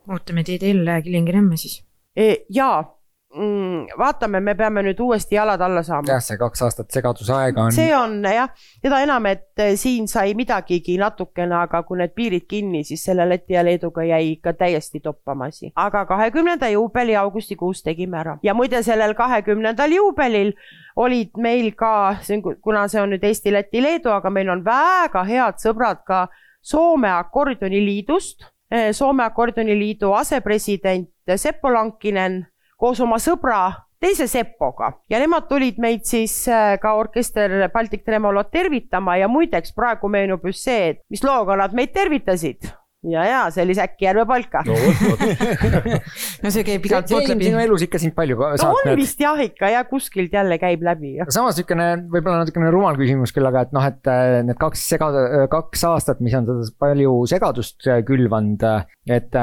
ootame teid jälle Kilingi-Nõmme siis e,. jaa mm, vaatame, me peame nüüd uuesti jalad alla saama. jah, see kaks aastat segaduse aega on. see on jah, seda enam, et eh, siin sai midagigi natukene, aga kui need piirid kinni, siis selle Läti ja Leeduga jäi ikka täiesti toppama asi. aga kahekümnenda juubeli augustikuus tegime ära ja muide, sellel kahekümnendal juubelil olid meil ka, kuna see on nüüd Eesti, Läti, Leedu, aga meil on väga head sõbrad ka Soome akordioniliidust. Eh, Soome akordioniliidu asepresident Seppo Lankinen koos oma sõbra teise Sepoga ja nemad tulid meid siis äh, ka orkester Baltic Tremolot tervitama ja muideks praegu meenub just see, et mis looga nad meid tervitasid ja, ja see oli Säkki Järve palka. no no see käib igalt poolt läbi. sinu elus ikka sind palju saatnud no,. on vist jah ikka ja kuskilt jälle käib läbi. samas niisugune võib-olla natukene rumal küsimus küll, aga et noh, et äh, need kaks sega-, kaks aastat, mis on seda palju segadust äh, külvanud, et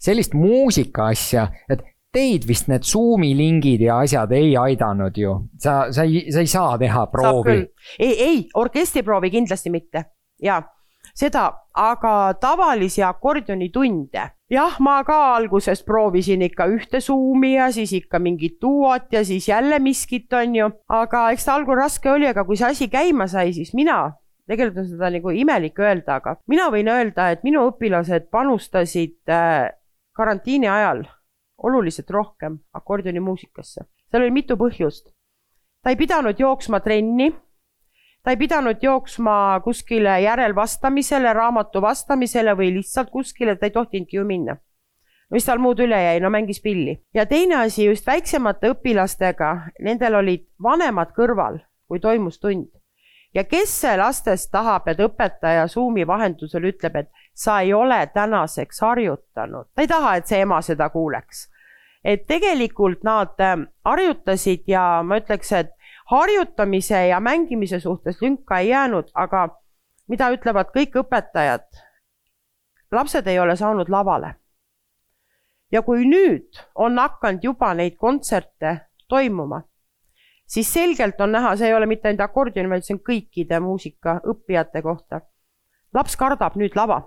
sellist muusika asja, et teid vist need Zoom'i lingid ja asjad ei aidanud ju, sa, sa ei, sa ei saa teha proovi. ei, ei, orkestriproovi kindlasti mitte ja seda, aga tavalisi akordionitunde. jah, ma ka alguses proovisin ikka ühte Zoom'i ja siis ikka mingit duot ja siis jälle miskit, on ju. aga eks ta algul raske oli, aga kui see asi käima sai, siis mina tegelikult on seda nagu imelik öelda, aga mina võin öelda, et minu õpilased panustasid äh, karantiini ajal oluliselt rohkem akordionimuusikasse. seal oli mitu põhjust. ta ei pidanud jooksma trenni, ta ei pidanud jooksma kuskile järelvastamisele, raamatu vastamisele või lihtsalt kuskile, ta ei tohtinudki ju minna. mis tal muud üle jäi, no mängis pilli. ja teine asi just väiksemate õpilastega, nendel olid vanemad kõrval, kui toimus tund ja kes lastest tahab, et õpetaja Zoomi vahendusel ütleb, et sa ei ole tänaseks harjutanud, ta ei taha, et see ema seda kuuleks et tegelikult nad ähm, harjutasid ja ma ütleks, et harjutamise ja mängimise suhtes lünka ei jäänud, aga mida ütlevad kõik õpetajad? lapsed ei ole saanud lavale. ja kui nüüd on hakanud juba neid kontserte toimuma, siis selgelt on näha, see ei ole mitte ainult akordioni, vaid see on kõikide muusikaõppijate kohta. laps kardab nüüd lava.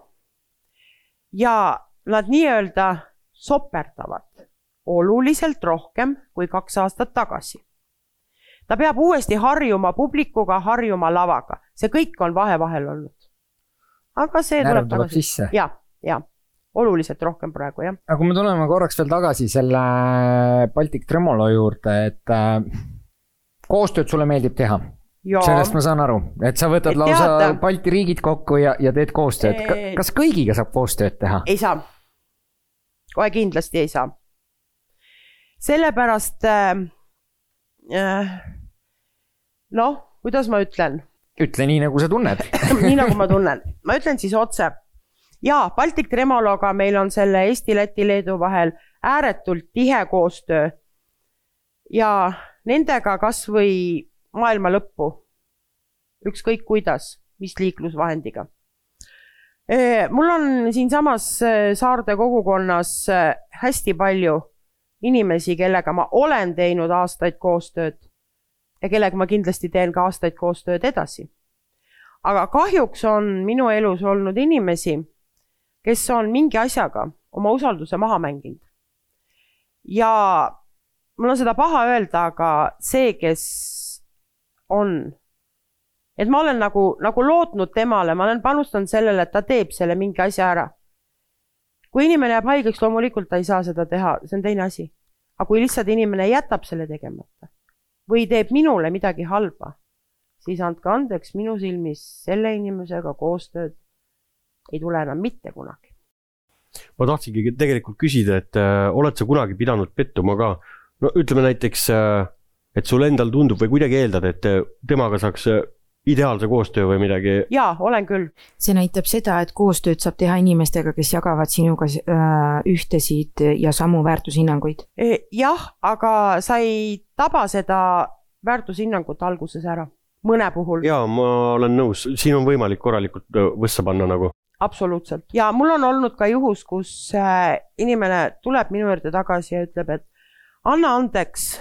Ja nad nii-öelda soperdavad oluliselt rohkem kui kaks aastat tagasi. ta peab uuesti harjuma publikuga, harjuma lavaga, see kõik on vahe-vahel olnud. aga see Närv tuleb tagasi. ja, ja oluliselt rohkem praegu jah. aga kui me tuleme korraks veel tagasi selle Baltic Tremolo juurde, et äh, koostööd sulle meeldib teha? Sellest ma saan aru, et sa võtad et lausa teada. Balti riigid kokku ja, ja teed koostööd. kas kõigiga saab koostööd teha? ei saa. kohe kindlasti ei saa sellepärast äh, äh, noh, kuidas ma ütlen? ütle nii, nagu sa tunned nii nagu ma tunnen, ma ütlen siis otse. jaa, Baltic Tremologa meil on selle Eesti, Läti, Leedu vahel ääretult tihe koostöö. ja nendega kasvõi maailma lõppu, ükskõik kuidas, mis liiklusvahendiga. Mul on siinsamas Saarde kogukonnas hästi palju inimesi, kellega ma olen teinud aastaid koostööd ja kellega ma kindlasti teen ka aastaid koostööd edasi. aga kahjuks on minu elus olnud inimesi, kes on mingi asjaga oma usalduse maha mänginud. ja mul on seda paha öelda, aga see, kes on, et ma olen nagu, nagu lootnud temale, ma olen panustanud sellele, et ta teeb selle mingi asja ära. kui inimene jääb haigeks, loomulikult ta ei saa seda teha, see on teine asi. aga kui lihtsalt inimene jätab selle tegemata või teeb minule midagi halba, siis andke andeks, minu silmis selle inimesega koostööd ei tule enam mitte kunagi. ma tahtsingi tegelikult küsida, et äh, oled sa kunagi pidanud pettuma ka, no ütleme näiteks äh,, et sul endal tundub või kuidagi eeldad, et äh, temaga saaks äh, ideaalse koostöö või midagi. jaa, olen küll. see näitab seda, et koostööd saab teha inimestega, kes jagavad sinuga äh, ühtesid ja samu väärtushinnanguid. E, jah, aga sa ei taba seda väärtushinnangut alguses ära, mõne puhul. ja ma olen nõus, siin on võimalik korralikult võssa panna nagu. absoluutselt ja mul on olnud ka juhus, kus inimene tuleb minu juurde tagasi ja ütleb, et anna andeks.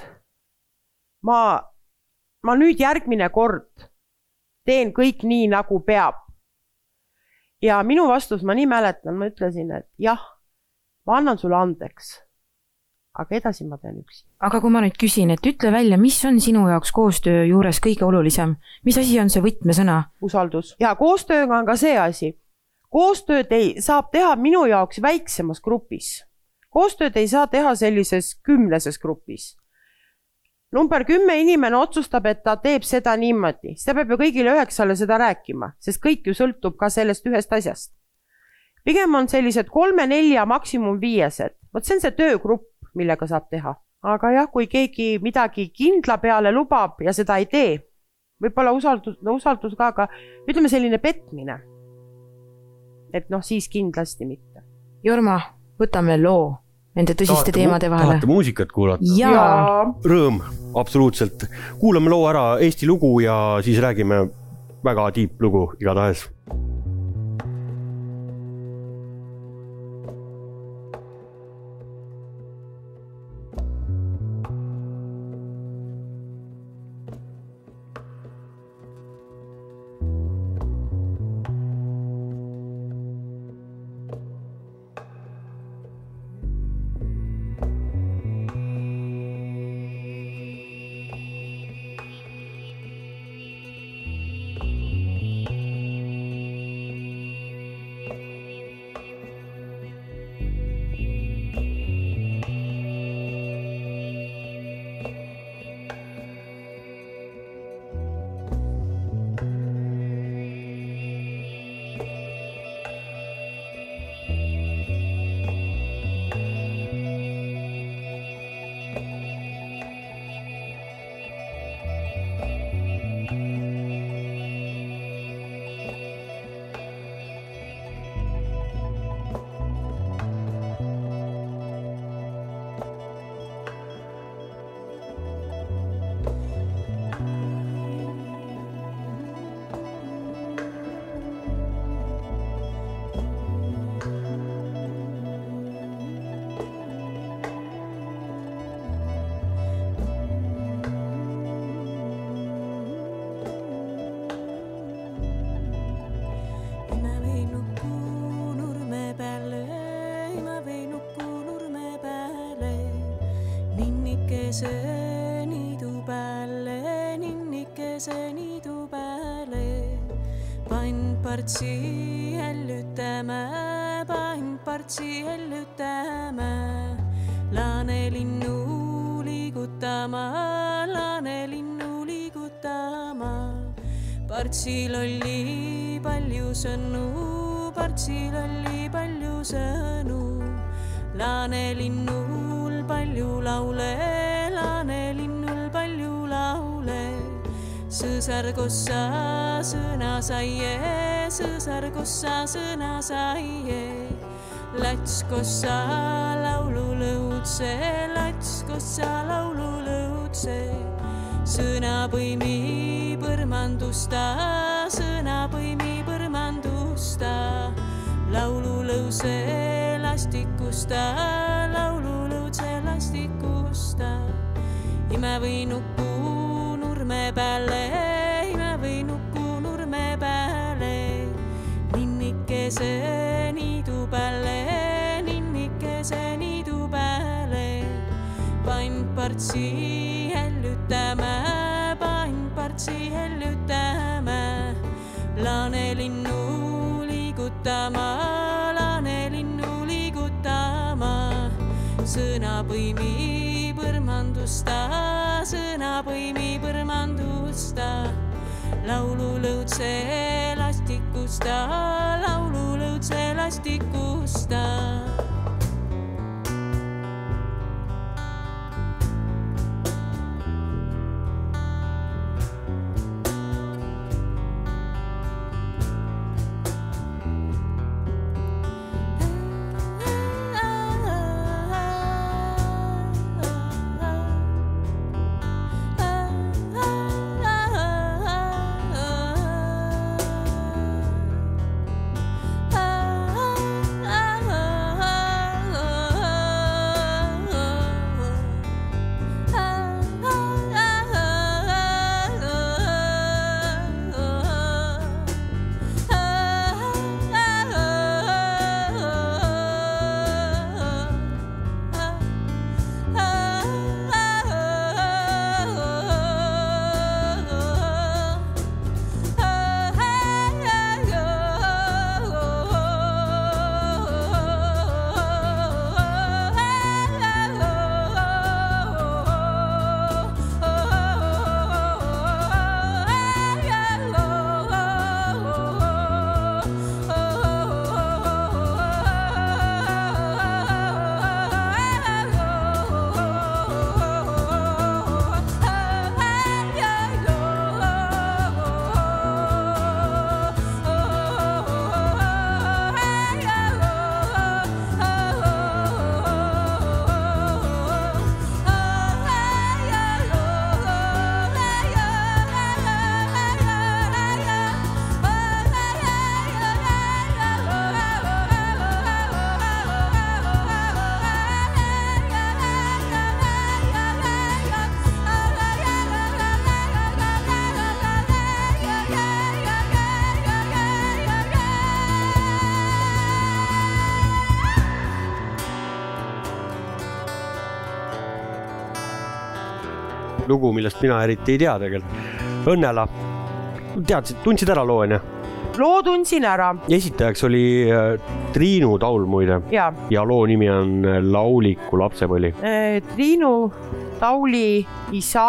ma, ma nüüd järgmine kord teen kõik nii, nagu peab. ja minu vastus, ma nii mäletan, ma ütlesin, et jah, ma annan sulle andeks. aga edasi ma teen üksi. aga kui ma nüüd küsin, et ütle välja, mis on sinu jaoks koostöö juures kõige olulisem, mis asi on see võtmesõna? usaldus ja koostööga on ka see asi. koostööd ei, saab teha minu jaoks väiksemas grupis. koostööd ei saa teha sellises kümneses grupis. Number kümme inimene otsustab, et ta teeb seda niimoodi, siis ta peab ju kõigile üheksale seda rääkima, sest kõik ju sõltub ka sellest ühest asjast. pigem on sellised kolme-nelja, maksimum viiesed, vot see on see töögrupp, millega saab teha. aga jah, kui keegi midagi kindla peale lubab ja seda ei tee, võib-olla usaldus, no usaldus ka, aga ütleme selline petmine. et noh, siis kindlasti mitte. Jorma, võtame loo nende tõsiste teemade vahele tahate. muusikat kuulata? jaa, Rõõm, absoluutselt. kuulame loo ära, Eesti lugu ja siis räägime väga tiip lugu igatahes. Partsi hellütame, pann partsi hellütame, laanelinnu liigutama, laanelinnu liigutama partsil oli palju sõnu, partsil oli palju sõnu. laanelinnul palju laule, laanelinnul palju laule. sõsarkossa sõna saie, sõsarkossa sõna saie. lats kossa laulu lõudse, lats kossa laulu lõudse. Sõna põimi põrmandusta, sõna põimi põrmandusta, laululõuse lastikusta, laululõuse lastik ime või nuku nurme peale, ninnikese niidu peale, ninnikese niidu peale, pannpartsi hellutame, pannpartsi hellutame, laanelinnu liigutama, laanelinnu liigutama, sõna põimi põrmandusta, sõna põimi põrmandusta, laululõudse lastikusta, laululõudse lastikusta lugu, millest mina eriti ei tea tegelikult. Õnnela, teadsid, tundsid ära loo onju? loo tundsin ära esitajaks oli äh, Triinu Taul muide ja loo nimi on äh, Lauliku lapsepõli. eh, Triinu Tauli isa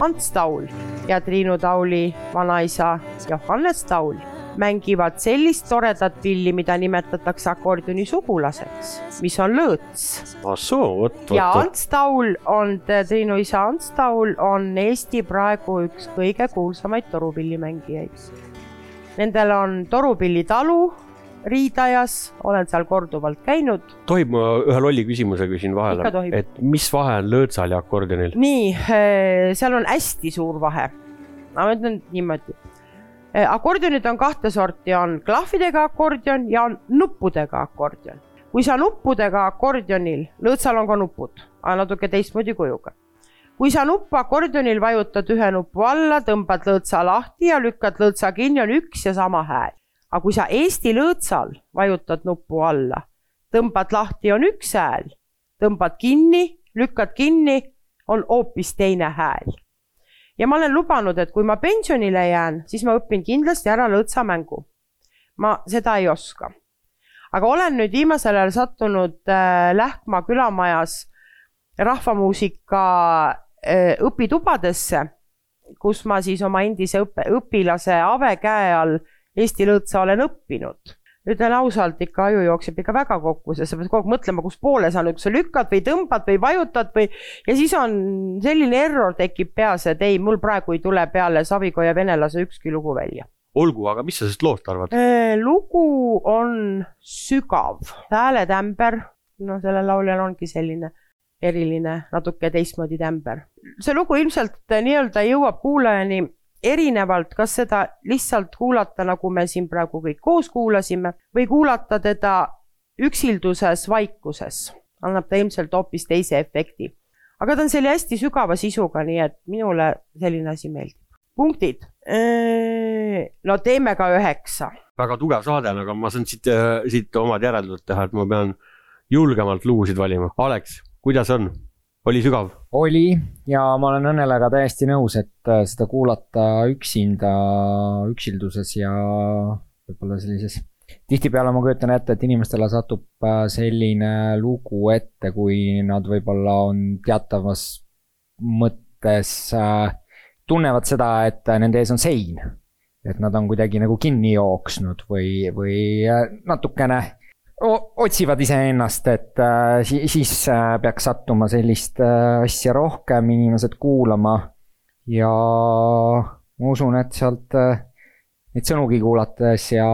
Ants Taul ja Triinu Tauli vanaisa Johannes Taul mängivad sellist toredat pilli, mida nimetatakse akordioni sugulaseks, mis on lõõts ah soo, vot, ja vot, Ants Taul on, Triinu isa Ants Taul on Eesti praegu üks kõige kuulsamaid torupillimängijaid. Nendel on torupillitalu Riidajas, olen seal korduvalt käinud. tohib ma ühe lolli küsimuse küsin vahele et mis vahe on lõõtsal ja akordionil? nii, seal on hästi suur vahe. ma ütlen niimoodi. Akordionid on kahte sorti, on klahvidega akordion ja on nuppudega akordion. kui sa nuppudega akordionil, lõõtsal on ka nupud, aga natuke teistmoodi kujuga. kui sa nuppu akordionil vajutad ühe nupu alla, tõmbad lõõtsa lahti ja lükkad lõõtsa kinni, on üks ja sama hääl. aga kui sa Eesti lõõtsal vajutad nupu alla, tõmbad lahti, on üks hääl, tõmbad kinni, lükkad kinni, on hoopis teine hääl ja ma olen lubanud, et kui ma pensionile jään, siis ma õpin kindlasti ära lõõtsamängu. ma seda ei oska. aga olen nüüd viimasel ajal sattunud äh, Lähkma külamajas rahvamuusika äh, õpitubadesse, kus ma siis oma endise õppe, õpilase Ave käe all Eesti lõõtsa olen õppinud ütlen ausalt, ikka aju jookseb ikka väga kokku, sest sa pead kogu aeg mõtlema, kus poole sa nüüd, kas sa lükkad või tõmbad või vajutad või ja siis on selline error tekib peas, et ei, mul praegu ei tule peale Savikoja venelase ükski lugu välja. olgu, aga mis sa sellest loost arvad? lugu on sügav, hääletämber, no sellel lauljal ongi selline eriline, natuke teistmoodi tämber. see lugu ilmselt nii-öelda jõuab kuulajani erinevalt, kas seda lihtsalt kuulata, nagu me siin praegu kõik koos kuulasime või kuulata teda üksilduses vaikuses, annab ta ilmselt hoopis teise efekti. aga ta on selle hästi sügava sisuga, nii et minule selline asi meeldib. punktid. no teeme ka üheksa. väga tugev saade aga ma saan siit, siit omad järeldused teha, et ma pean julgemalt lugusid valima. Alex, kuidas on? Oli sügav? oli ja ma olen Õnnelega täiesti nõus, et äh, seda kuulata üksinda, üksilduses ja võib-olla sellises. tihtipeale ma kujutan ette, et inimestele satub äh, selline lugu ette, kui nad võib-olla on teatavas mõttes äh, tunnevad seda, et nende ees on sein. et nad on kuidagi nagu kinni jooksnud või, või natukene otsivad iseennast, et äh, siis äh, peaks sattuma sellist äh, asja rohkem inimesed kuulama. ja ma usun, et sealt neid sõnugi kuulates ja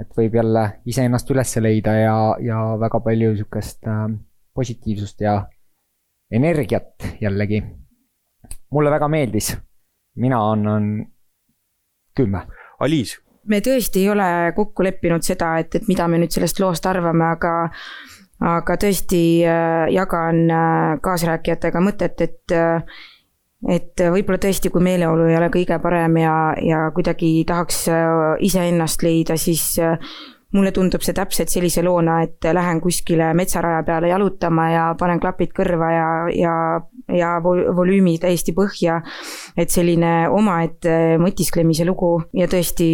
et võib jälle iseennast üles leida ja, ja väga palju sihukest positiivsust ja energiat jällegi. mulle väga meeldis, mina annan kümme. Aliis me tõesti ei ole kokku leppinud seda, et, et mida me nüüd sellest loost arvame, aga aga tõesti äh, jagan äh, kaasrääkijatega mõtet, et äh, et võib-olla tõesti, kui meeleolu ei ole kõige parem ja, ja kuidagi tahaks iseennast leida, siis mulle tundub see täpselt sellise loona, et lähen kuskile metsaraja peale jalutama ja panen klapid kõrva ja, ja, ja volüümi täiesti põhja. et selline omaette mõtisklemise lugu ja tõesti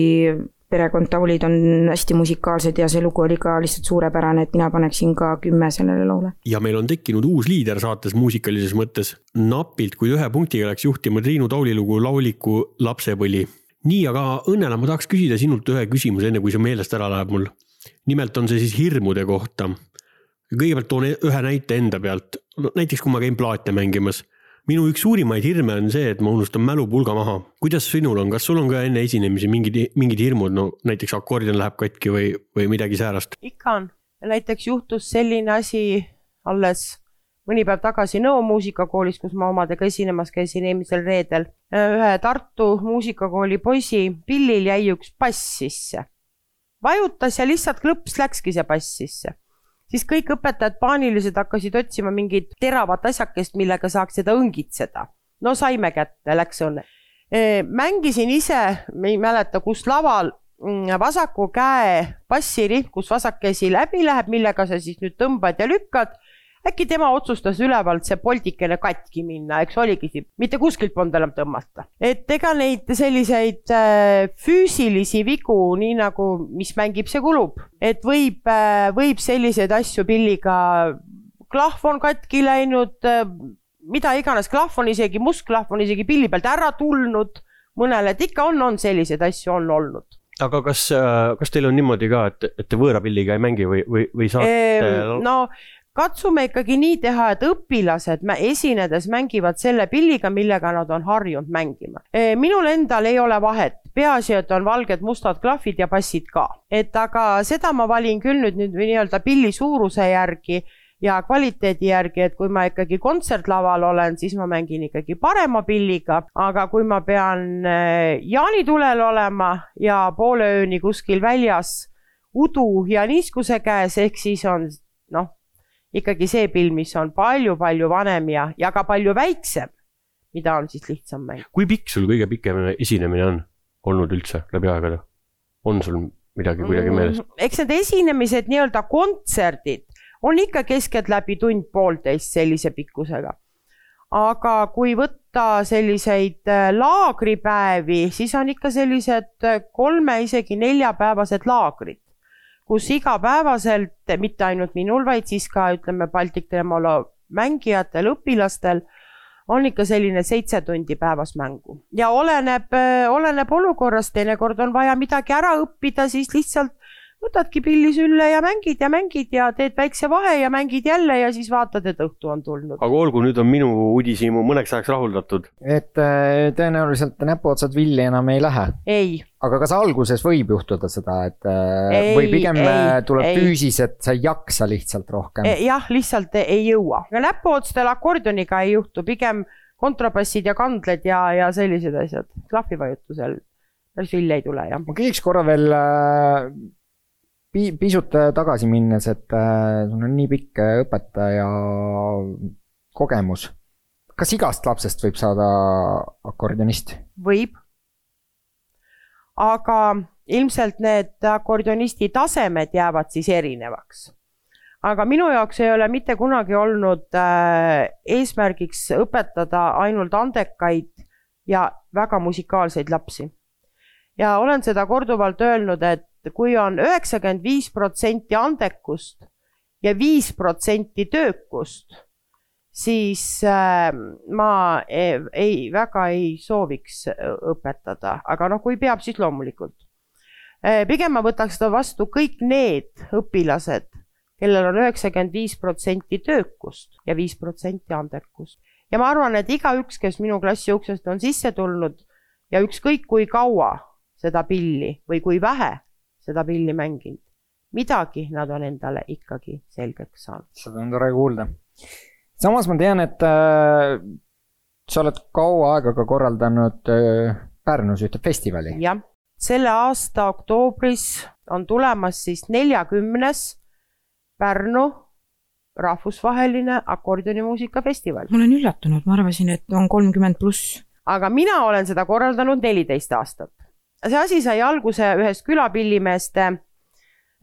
perekond Taulid on hästi musikaalsed ja see lugu oli ka lihtsalt suurepärane, et mina paneksin ka kümme sellele loole. ja meil on tekkinud uus liider saates muusikalises mõttes. napilt, kuid ühe punktiga läks juhtima Triinu Tauli lugu Lauliku lapsepõli. Nii, aga Õnnela, ma tahaks küsida sinult ühe küsimuse, enne kui see meelest ära läheb mul. nimelt on see siis hirmude kohta. kõigepealt toon ühe näite enda pealt, no näiteks kui ma käin plaate mängimas minu üks suurimaid hirme on see, et ma unustan mälupulga maha. kuidas sinul on, kas sul on ka enne esinemisi mingid, mingid hirmud, no näiteks akordion läheb katki või, või midagi säärast? ikka on, näiteks juhtus selline asi alles mõni päev tagasi Nõo muusikakoolis, kus ma omadega esinemas käisin eelmisel reedel. ühe Tartu muusikakooli poisi pillil jäi üks bass sisse. vajutas ja lihtsalt klõps läkski see bass sisse siis kõik õpetajad paanilised hakkasid otsima mingit teravat asjakest, millega saaks seda õngitseda. no saime kätte, läks õnne. mängisin ise, ei mäleta, kus laval mm, vasaku käe bassirihm, kus vasak käsi läbi läheb, millega sa siis nüüd tõmbad ja lükkad äkki tema otsustas ülevalt see poldikene katki minna, eks oligi siin, mitte kuskilt polnud enam tõmmata. et ega neid selliseid äh, füüsilisi vigu, nii nagu, mis mängib, see kulub, et võib äh,, võib selliseid asju pilliga, klahv on katki läinud äh,, mida iganes, klahv on isegi, must klahv on isegi pilli pealt ära tulnud. Mõnele, et ikka on, on selliseid asju on olnud. Aga kas, äh, kas teil on niimoodi ka, et, et te võõra pilliga ei mängi või, või, või saate no katsume ikkagi nii teha, et õpilased esinedes mängivad selle pilliga, millega nad on harjunud mängima. E, minul endal ei ole vahet, peaasi, et on valged, mustad klahvid ja passid ka, et aga seda ma valin küll nüüd nüüd nii-öelda pilli suuruse järgi ja kvaliteedi järgi, et kui ma ikkagi kontsertlaval olen, siis ma mängin ikkagi parema pilliga, aga kui ma pean e, jaanitulel olema ja poole ööni kuskil väljas udu ja niiskuse käes, ehk siis on noh, ikkagi see pill, mis on palju-palju vanem ja, ja ka palju väiksem, mida on siis lihtsam mängida. kui pikk sul kõige pikem esinemine on olnud üldse läbi aegade? on sul midagi kuidagi mm, meeles mm,? eks need esinemised, nii-öelda kontserdid on ikka keskeltläbi tund-poolteist sellise pikkusega. aga kui võtta selliseid äh, laagripäevi, siis on ikka sellised äh, kolme, isegi neljapäevased laagrid kus igapäevaselt, mitte ainult minul, vaid siis ka ütleme Baltic Tremolo mängijatel, õpilastel on ikka selline seitse tundi päevas mängu. Ja oleneb, oleneb olukorrast, teinekord on vaja midagi ära õppida, siis lihtsalt võtadki pilli sülle ja mängid ja mängid ja teed väikse vahe ja mängid jälle ja siis vaatad, et õhtu on tulnud. aga olgu, nüüd on minu uudishimu mõneks ajaks rahuldatud. et äh, tõenäoliselt näpuotsad villi enam ei lähe? ei. aga kas alguses võib juhtuda seda, et äh, ei, või pigem ei, äh, tuleb ei. füüsis, et sa ei jaksa lihtsalt rohkem? jah, lihtsalt ei jõua. aga näpuotstel akordioniga ei juhtu, pigem kontrabassid ja kandled ja, ja sellised asjad, klahvivajutusel päris vilja ei tule, jah. ma küsiks korra veel pi-, pisut äh, tagasi minnes, et äh, sul on nii pikk äh, õpetaja kogemus, kas igast lapsest võib saada akordionist? võib. aga ilmselt need akordionisti tasemed jäävad siis erinevaks. aga minu jaoks ei ole mitte kunagi olnud eesmärgiks õpetada ainult andekaid ja väga musikaalseid lapsi. ja olen seda korduvalt öelnud, et kui on üheksakümmend viis protsenti andekust ja viis protsenti töökust, siis äh, ma ei, ei, väga ei sooviks õpetada, aga noh, kui peab, siis loomulikult. pigem ma võtaks seda vastu kõik need õpilased, kellel on üheksakümmend viis protsenti töökust ja viis protsenti andekust. ja ma arvan, et igaüks, kes minu klassi uksest on sisse tulnud ja ükskõik kui kaua seda pilli või kui vähe seda pilli mänginud, midagi nad on endale ikkagi selgeks saanud. seda on tore kuulda. samas ma tean, et äh, sa oled kaua aega ka korraldanud äh, Pärnus ühte festivali. jah, selle aasta oktoobris on tulemas siis neljakümnes Pärnu rahvusvaheline akordionimuusikafestival, ma olen üllatunud, ma arvasin, et on kolmkümmend pluss. aga mina olen seda korraldanud neliteist aastat. See asi sai alguse ühest külapillimeeste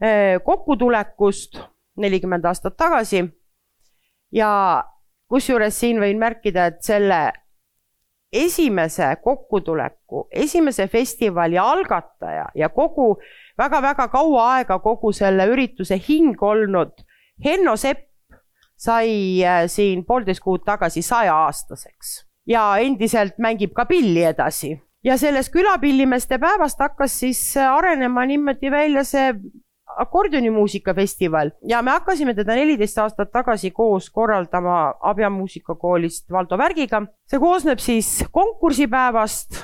eh, kokkutulekust nelikümmend aastat tagasi. Ja kusjuures siin võin märkida, et selle esimese kokkutuleku, esimese festivali algataja ja kogu väga-väga kaua aega kogu selle ürituse hing olnud Henno Sepp sai äh, siin poolteist kuud tagasi sajaaastaseks ja endiselt mängib ka pilli edasi ja sellest külapillimeeste päevast hakkas siis äh, arenema niimoodi välja see akordionimuusikafestival ja me hakkasime teda neliteist aastat tagasi koos korraldama Abja muusikakoolist Valdo Värgiga. see koosneb siis konkursipäevast,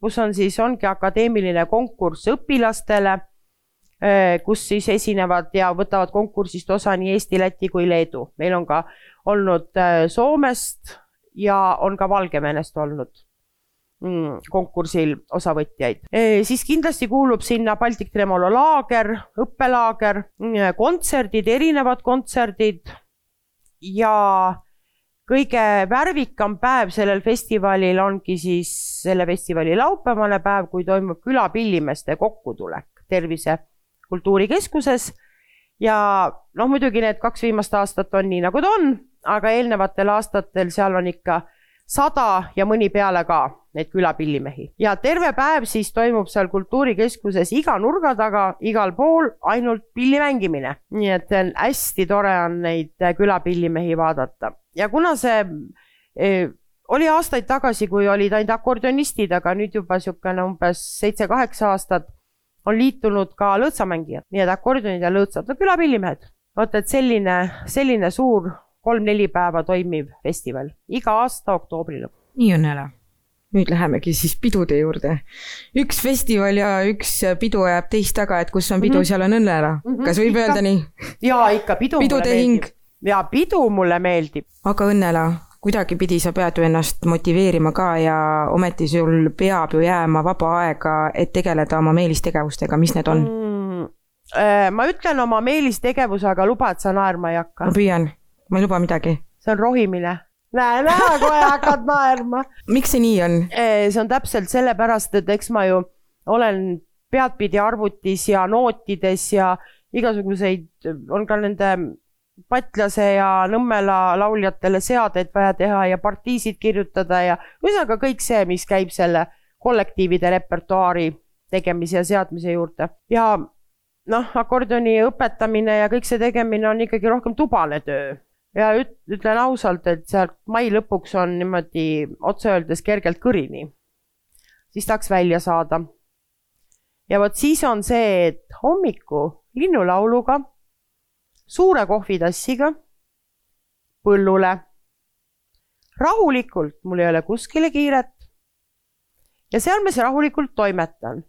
kus on siis, ongi akadeemiline konkurss õpilastele, kus siis esinevad ja võtavad konkursist osa nii Eesti, Läti kui Leedu. meil on ka olnud äh, Soomest ja on ka Valgevenest olnud konkursil osavõtjaid. siis kindlasti kuulub sinna Baltic Tremolo laager, õppelaager, kontserdid, erinevad kontserdid ja kõige värvikam päev sellel festivalil ongi siis selle festivali laupäevane päev, kui toimub külapillimeeste kokkutulek Tervise Kultuurikeskuses ja noh, muidugi need kaks viimast aastat on nii, nagu ta on, aga eelnevatel aastatel seal on ikka sada ja mõni peale ka neid külapillimehi ja terve päev siis toimub seal kultuurikeskuses iga nurga taga, igal pool ainult pilli mängimine. nii et hästi tore on neid külapillimehi vaadata ja kuna see eh, oli aastaid tagasi, kui olid ainult akordionistid, aga nüüd juba niisugune umbes seitse-kaheksa aastat on liitunud ka lõõtsamängijad, nii et akordionid ja lõõtsad, no külapillimehed. vot et selline, selline suur kolm-neli päeva toimiv festival iga aasta oktoobri lõpus. nii on jälle. nüüd lähemegi siis pidude juurde. üks festival ja üks pidu ajab teist taga, et kus on pidu, Mhm. seal on õnneära. Mhm, kas võib ikka. öelda nii? ja ikka pidu pidude hing. ja pidu mulle meeldib. aga Õnnela, kuidagipidi sa pead ju ennast motiveerima ka ja ometi sul peab ju jääma vaba aega, et tegeleda oma meelistegevustega, mis need on? mm,. äh, ma ütlen oma meelistegevuse, aga luba, et sa naerma ei hakka ma. püüan, ma ei luba midagi. see on rohimine. näe, näe, kohe hakkad naerma. miks see nii on? see on täpselt sellepärast, et eks ma ju olen peadpidi arvutis ja nootides ja igasuguseid, on ka nende Patlase ja Nõmmela lauljatele seadeid vaja teha ja partiisid kirjutada ja ühesõnaga kõik see, mis käib selle kollektiivide repertuaari tegemise ja seadmise juurde ja noh, akordioni õpetamine ja kõik see tegemine on ikkagi rohkem tubane töö ja üt-, ütlen ausalt, et sealt mai lõpuks on niimoodi otse öeldes kergelt kõrini. siis tahaks välja saada. ja vot siis on see, et hommiku linnulauluga, suure kohvitassiga põllule. rahulikult, mul ei ole kuskile kiiret. ja seal ma siis rahulikult toimetan.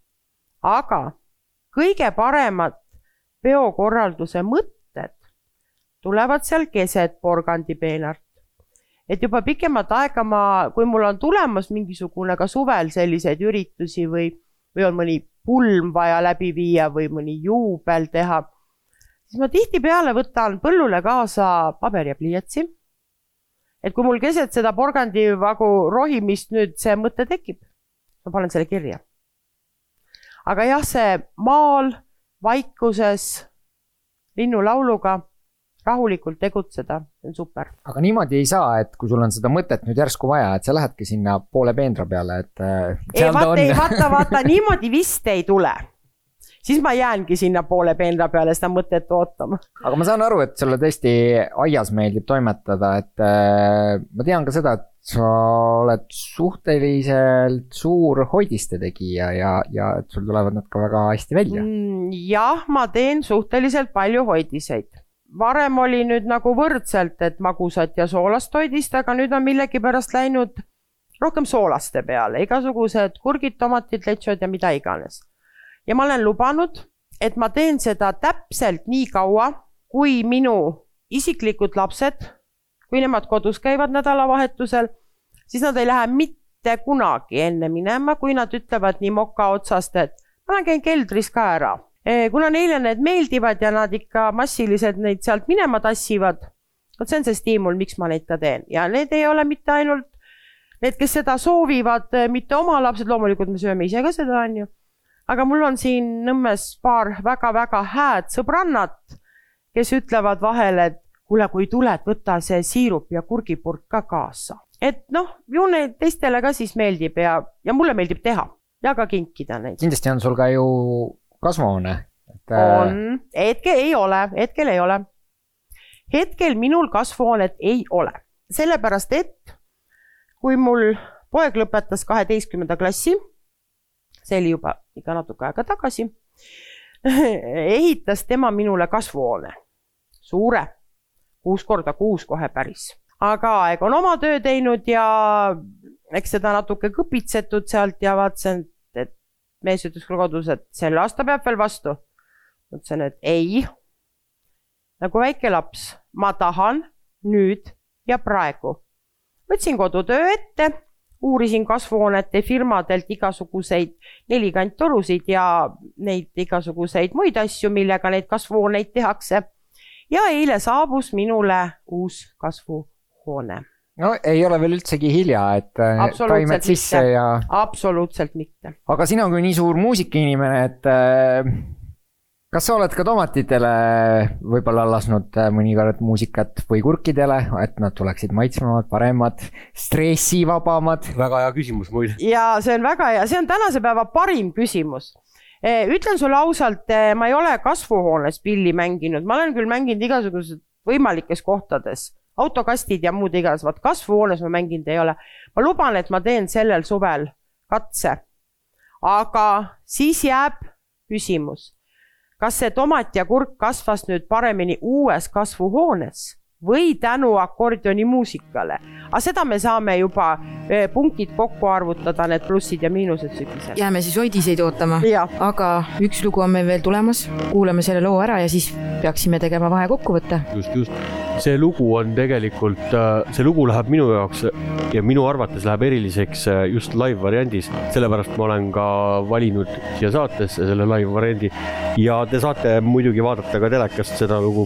aga kõige paremad peokorralduse mõtted tulevad seal keset porgandipeenart. et juba pikemat aega ma, kui mul on tulemas mingisugune ka suvel selliseid üritusi või, või on mõni pulm vaja läbi viia või mõni juubel teha, siis ma tihtipeale võtan põllule kaasa paber ja pliiatsi et kui mul keset seda porgandivagu rohimist nüüd see mõte tekib, ma panen selle kirja. aga jah, see maal vaikuses linnulauluga rahulikult tegutseda, see on super. aga niimoodi ei saa, et kui sul on seda mõtet nüüd järsku vaja, et sa lähedki sinna poole peenra peale, et äh, ei vaata, ei vaata, vaata niimoodi vist ei tule. siis ma jäängi sinna poole peenra peale seda mõtet ootama. aga ma saan aru, et sulle tõesti aias meeldib toimetada, et äh, ma tean ka seda, et sa oled suhteliselt suur hoidiste tegija ja, ja et sul tulevad nad ka väga hästi välja. Mm, jah, ma teen suhteliselt palju hoidiseid. Varem oli nüüd nagu võrdselt, et magusat ja soolast hoidist, aga nüüd on millegipärast läinud rohkem soolaste peale, igasugused kurgid, tomatid, lechod ja mida iganes. ja ma olen lubanud, et ma teen seda täpselt nii kaua, kui minu isiklikud lapsed, kui nemad kodus käivad nädalavahetusel, siis nad ei lähe mitte kunagi enne minema, kui nad ütlevad nii moka otsast, et ma käin keldris ka ära kuna neile need meeldivad ja nad ikka massiliselt neid sealt minema tassivad, vot see on see stiimul, miks ma neid ka teen ja need ei ole mitte ainult need, kes seda soovivad, mitte oma lapsed, loomulikult me sööme ise ka seda, onju. aga mul on siin Nõmmes paar väga-väga hääd sõbrannat, kes ütlevad vahel, et kuule, kui tuled, võta see siirup ja kurgipurk ka kaasa. et noh, ju neid teistele ka siis meeldib ja, ja mulle meeldib teha ja ka kinkida neid. kindlasti on sul ka ju kasvuhoone. Et.... äh, on, hetkel ei ole, hetkel ei ole. hetkel minul kasvuhoonet ei ole, sellepärast et kui mul poeg lõpetas kaheteistkümnenda klassi, see oli juba ikka natuke aega tagasi, ehitas tema minule kasvuhoone, suure, kuus korda kuus kohe päris, aga aeg on oma töö teinud ja eks seda natuke kõpitsetud sealt ja vaatasin, et mees ütles küll kodus, et selle aasta peab veel vastu. ütlesin, et ei. nagu väike laps, ma tahan nüüd ja praegu. võtsin kodutöö ette, uurisin kasvuhoonete firmadelt igasuguseid nelikanttorusid ja neid igasuguseid muid asju, millega neid kasvuhooneid tehakse. ja eile saabus minule uus kasvuhoone. No ei ole veel üldsegi hilja, et Absoluutselt taimed sisse mitte. ja absoluutselt mitte. aga sina kui nii suur muusikainimene, et äh, kas sa oled ka tomatitele võib-olla lasknud äh, mõnikord muusikat või kurkidele, et nad tuleksid maitsvamad, paremad, stressivabamad? väga hea küsimus muide. ja see on väga hea, see on tänase päeva parim küsimus. ütlen sulle ausalt, ma ei ole kasvuhoones pilli mänginud, ma olen küll mänginud igasugused võimalikes kohtades, autokastid ja muud iganes, vaat kasvuhoones ma mänginud ei ole. ma luban, et ma teen sellel suvel katse. aga siis jääb küsimus, kas see tomat ja kurk kasvas nüüd paremini uues kasvuhoones või tänu akordioni muusikale, aga seda me saame juba eh, punktid kokku arvutada, need plussid ja miinused sügisel. jääme siis hoidiseid ootama, aga üks lugu on meil veel tulemas, kuulame selle loo ära ja siis peaksime tegema vahekokkuvõtte. just, just. see lugu on tegelikult, see lugu läheb minu jaoks ja minu arvates läheb eriliseks äh, just live variandis, sellepärast ma olen ka valinud siia saatesse selle live variandi. Ja te saate muidugi vaadata ka telekast seda lugu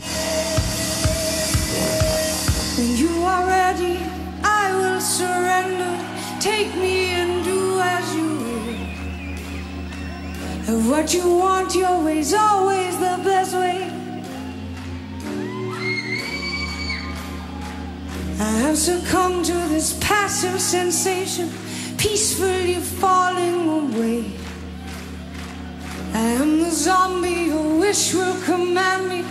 Take me and do as you will. And what you want, your way's always the best way. I have succumbed to this passive sensation, peacefully falling away. I am the zombie your wish will command me.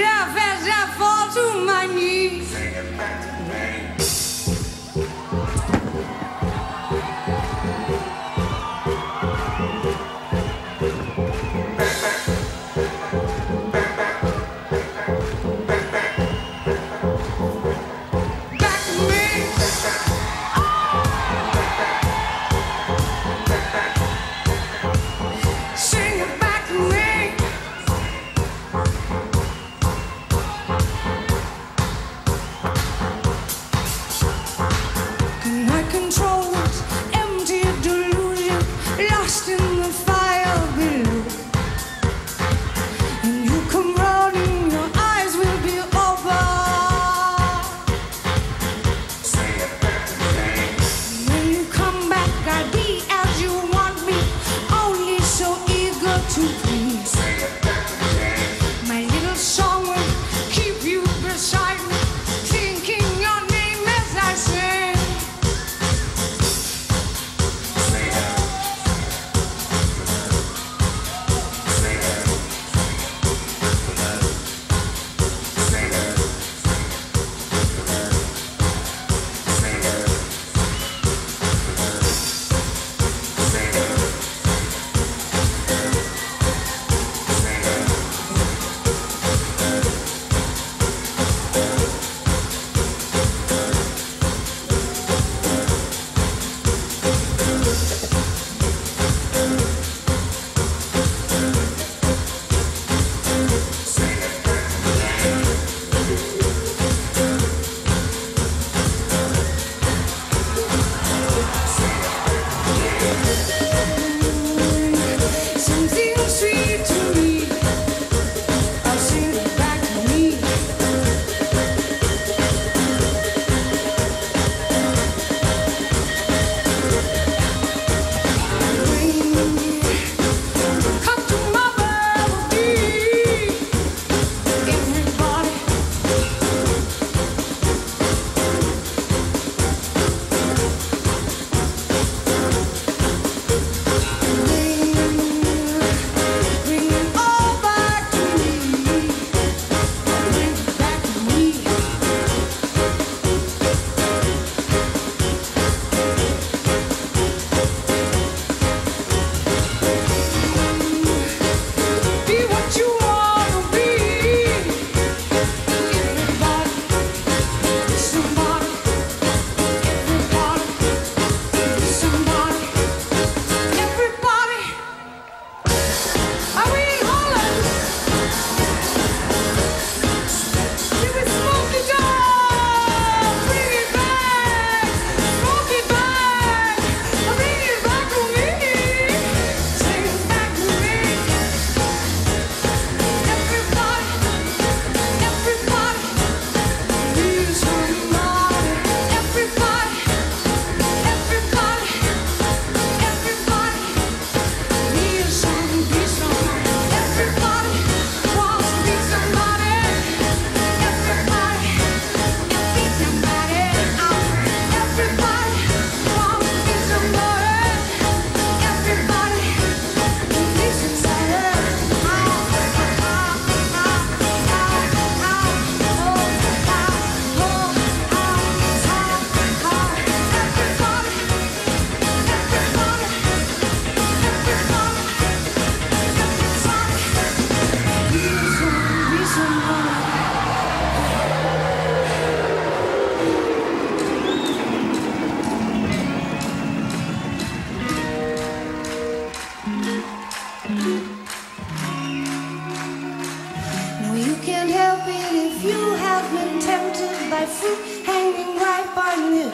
Laugh as I fall to my knees.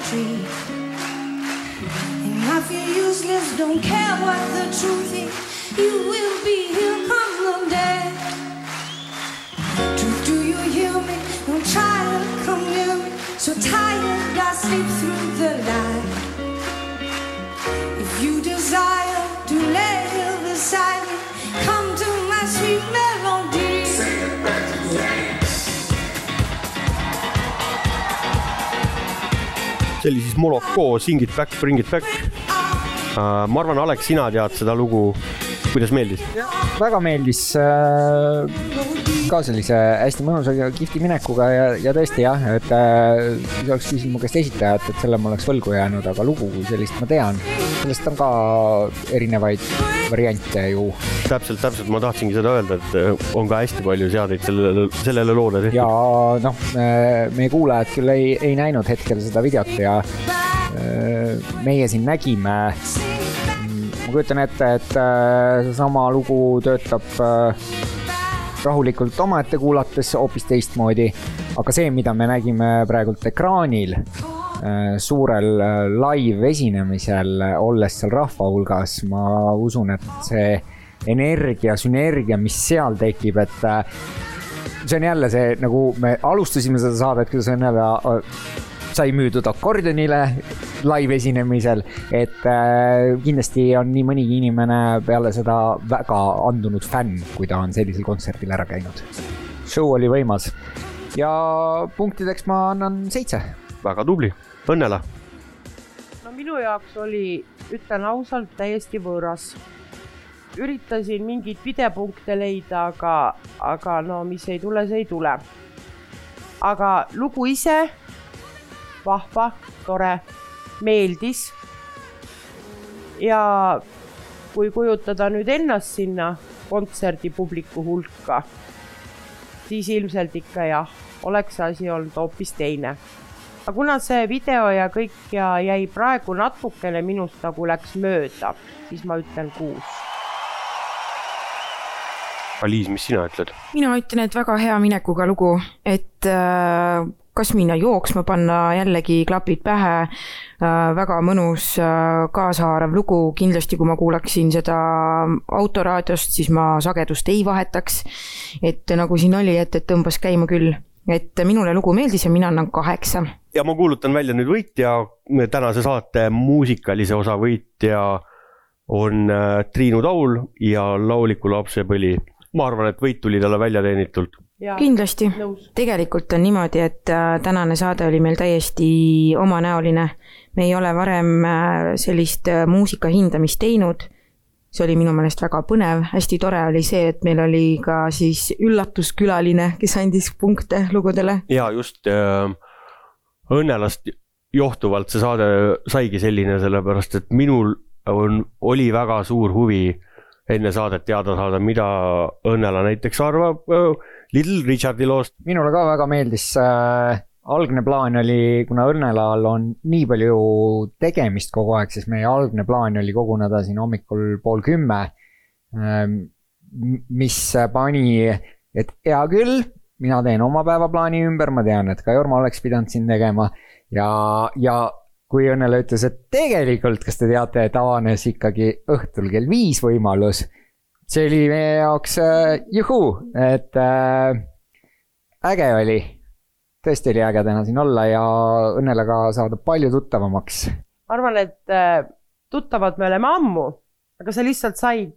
Tree. And I feel useless, don't care what the truth is. You will be here come the day. Truth, do you hear me? Don't try to come near me. So tired, I sleep through the night. If you desire to live beside me, come to my sweet melody. See oli siis Moloko Sing it back, bring it back. ma arvan, Alex, sina tead seda lugu, kuidas meeldis? väga meeldis äh, ka sellise hästi mõnusa ja kihvti minekuga ja, ja tõesti jah, et äh, oleks küsinud mu käest esitajat, et selle ma oleks võlgu jäänud, aga lugu kui sellist ma tean. sellest on ka erinevaid variante ju täpselt, täpselt, ma tahtsingi seda öelda, et äh, on ka hästi palju seadeid sellele, sellele loole ja tehtud. noh, meie kuulajad küll ei, ei näinud hetkel seda videot ja äh, meie siin nägime. ma kujutan ette, et äh, seesama lugu töötab äh, rahulikult omaette kuulates hoopis teistmoodi, aga see, mida me nägime praegult ekraanil äh, suurel äh, live esinemisel, olles seal rahva hulgas, ma usun, et see energia, sünergia, mis seal tekib, et äh, see on jälle see, nagu me alustasime seda saadet, kuidas Õnnela äh, sai müüdud akordionile live esinemisel, et äh, kindlasti on nii mõnigi inimene peale seda väga andunud fänn, kui ta on sellisel kontserdil ära käinud. show oli võimas ja punktideks ma annan seitse. väga tubli, Õnnela. no minu jaoks oli, ütlen ausalt, täiesti võõras. üritasin mingeid pidepunkte leida, aga, aga no mis ei tule, see ei tule. aga lugu ise, vahva, tore, meeldis. ja kui kujutada nüüd ennast sinna kontserdipubliku hulka, siis ilmselt ikka jah, oleks asi olnud hoopis teine aga kuna see video ja kõik ja jäi praegu natukene minust nagu läks mööda, siis ma ütlen kuus. Aliis, mis sina ütled? mina ütlen, et väga hea minekuga lugu, et äh, kas minna jooksma panna, jällegi klapid pähe äh,, väga mõnus äh, kaasahaarav lugu, kindlasti kui ma kuulaksin seda autoraadiost, siis ma sagedust ei vahetaks. et nagu siin oli, et, et tõmbas käima küll, et minule lugu meeldis ja mina annan kaheksa. ja ma kuulutan välja nüüd võitja, tänase saate muusikalise osa võitja on äh, Triinu Taul ja Lauliku lapsepõli. ma arvan, et võit tuli talle välja teenitult. kindlasti, tegelikult on niimoodi, et äh, tänane saade oli meil täiesti omanäoline. me ei ole varem äh, sellist äh, muusika hindamist teinud. see oli minu meelest väga põnev, hästi tore oli see, et meil oli ka siis üllatuskülaline, kes andis punkte lugudele. ja just äh, Õnnelast johtuvalt see saade saigi selline, sellepärast et minul on, oli väga suur huvi enne saadet teada saada, mida Õnnela näiteks arvab äh, Little Richardi loost. minule ka väga meeldis äh,, algne plaan oli, kuna Õnnelal on nii palju tegemist kogu aeg, siis meie algne plaan oli koguneda siin hommikul pool kümme ähm,. mis pani, et hea küll, mina teen oma päevaplaani ümber, ma tean, et ka Jorma oleks pidanud siin tegema ja, ja kui Õnnele ütles, et tegelikult, kas te teate, et avanes ikkagi õhtul kell viis võimalus, see oli meie jaoks äh, juhuu, et äh, äge oli, tõesti oli äge täna siin olla ja Õnnele ka saada palju tuttavamaks. ma arvan, et äh, tuttavad me oleme ammu, aga sa lihtsalt said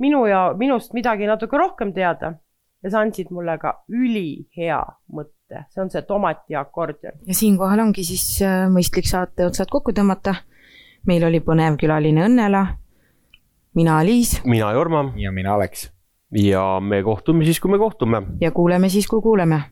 minu ja minust midagi natuke rohkem teada ja sa andsid mulle ka ülihea mõtte, see on see tomati akordion. ja siinkohal ongi siis äh, mõistlik saate otsad kokku tõmmata. meil oli põnev külaline Õnnela, mina Liis. Mina Jorma. Ja mina Alex. Ja me kohtume siis, kui me kohtume. Ja kuuleme siis, kui kuuleme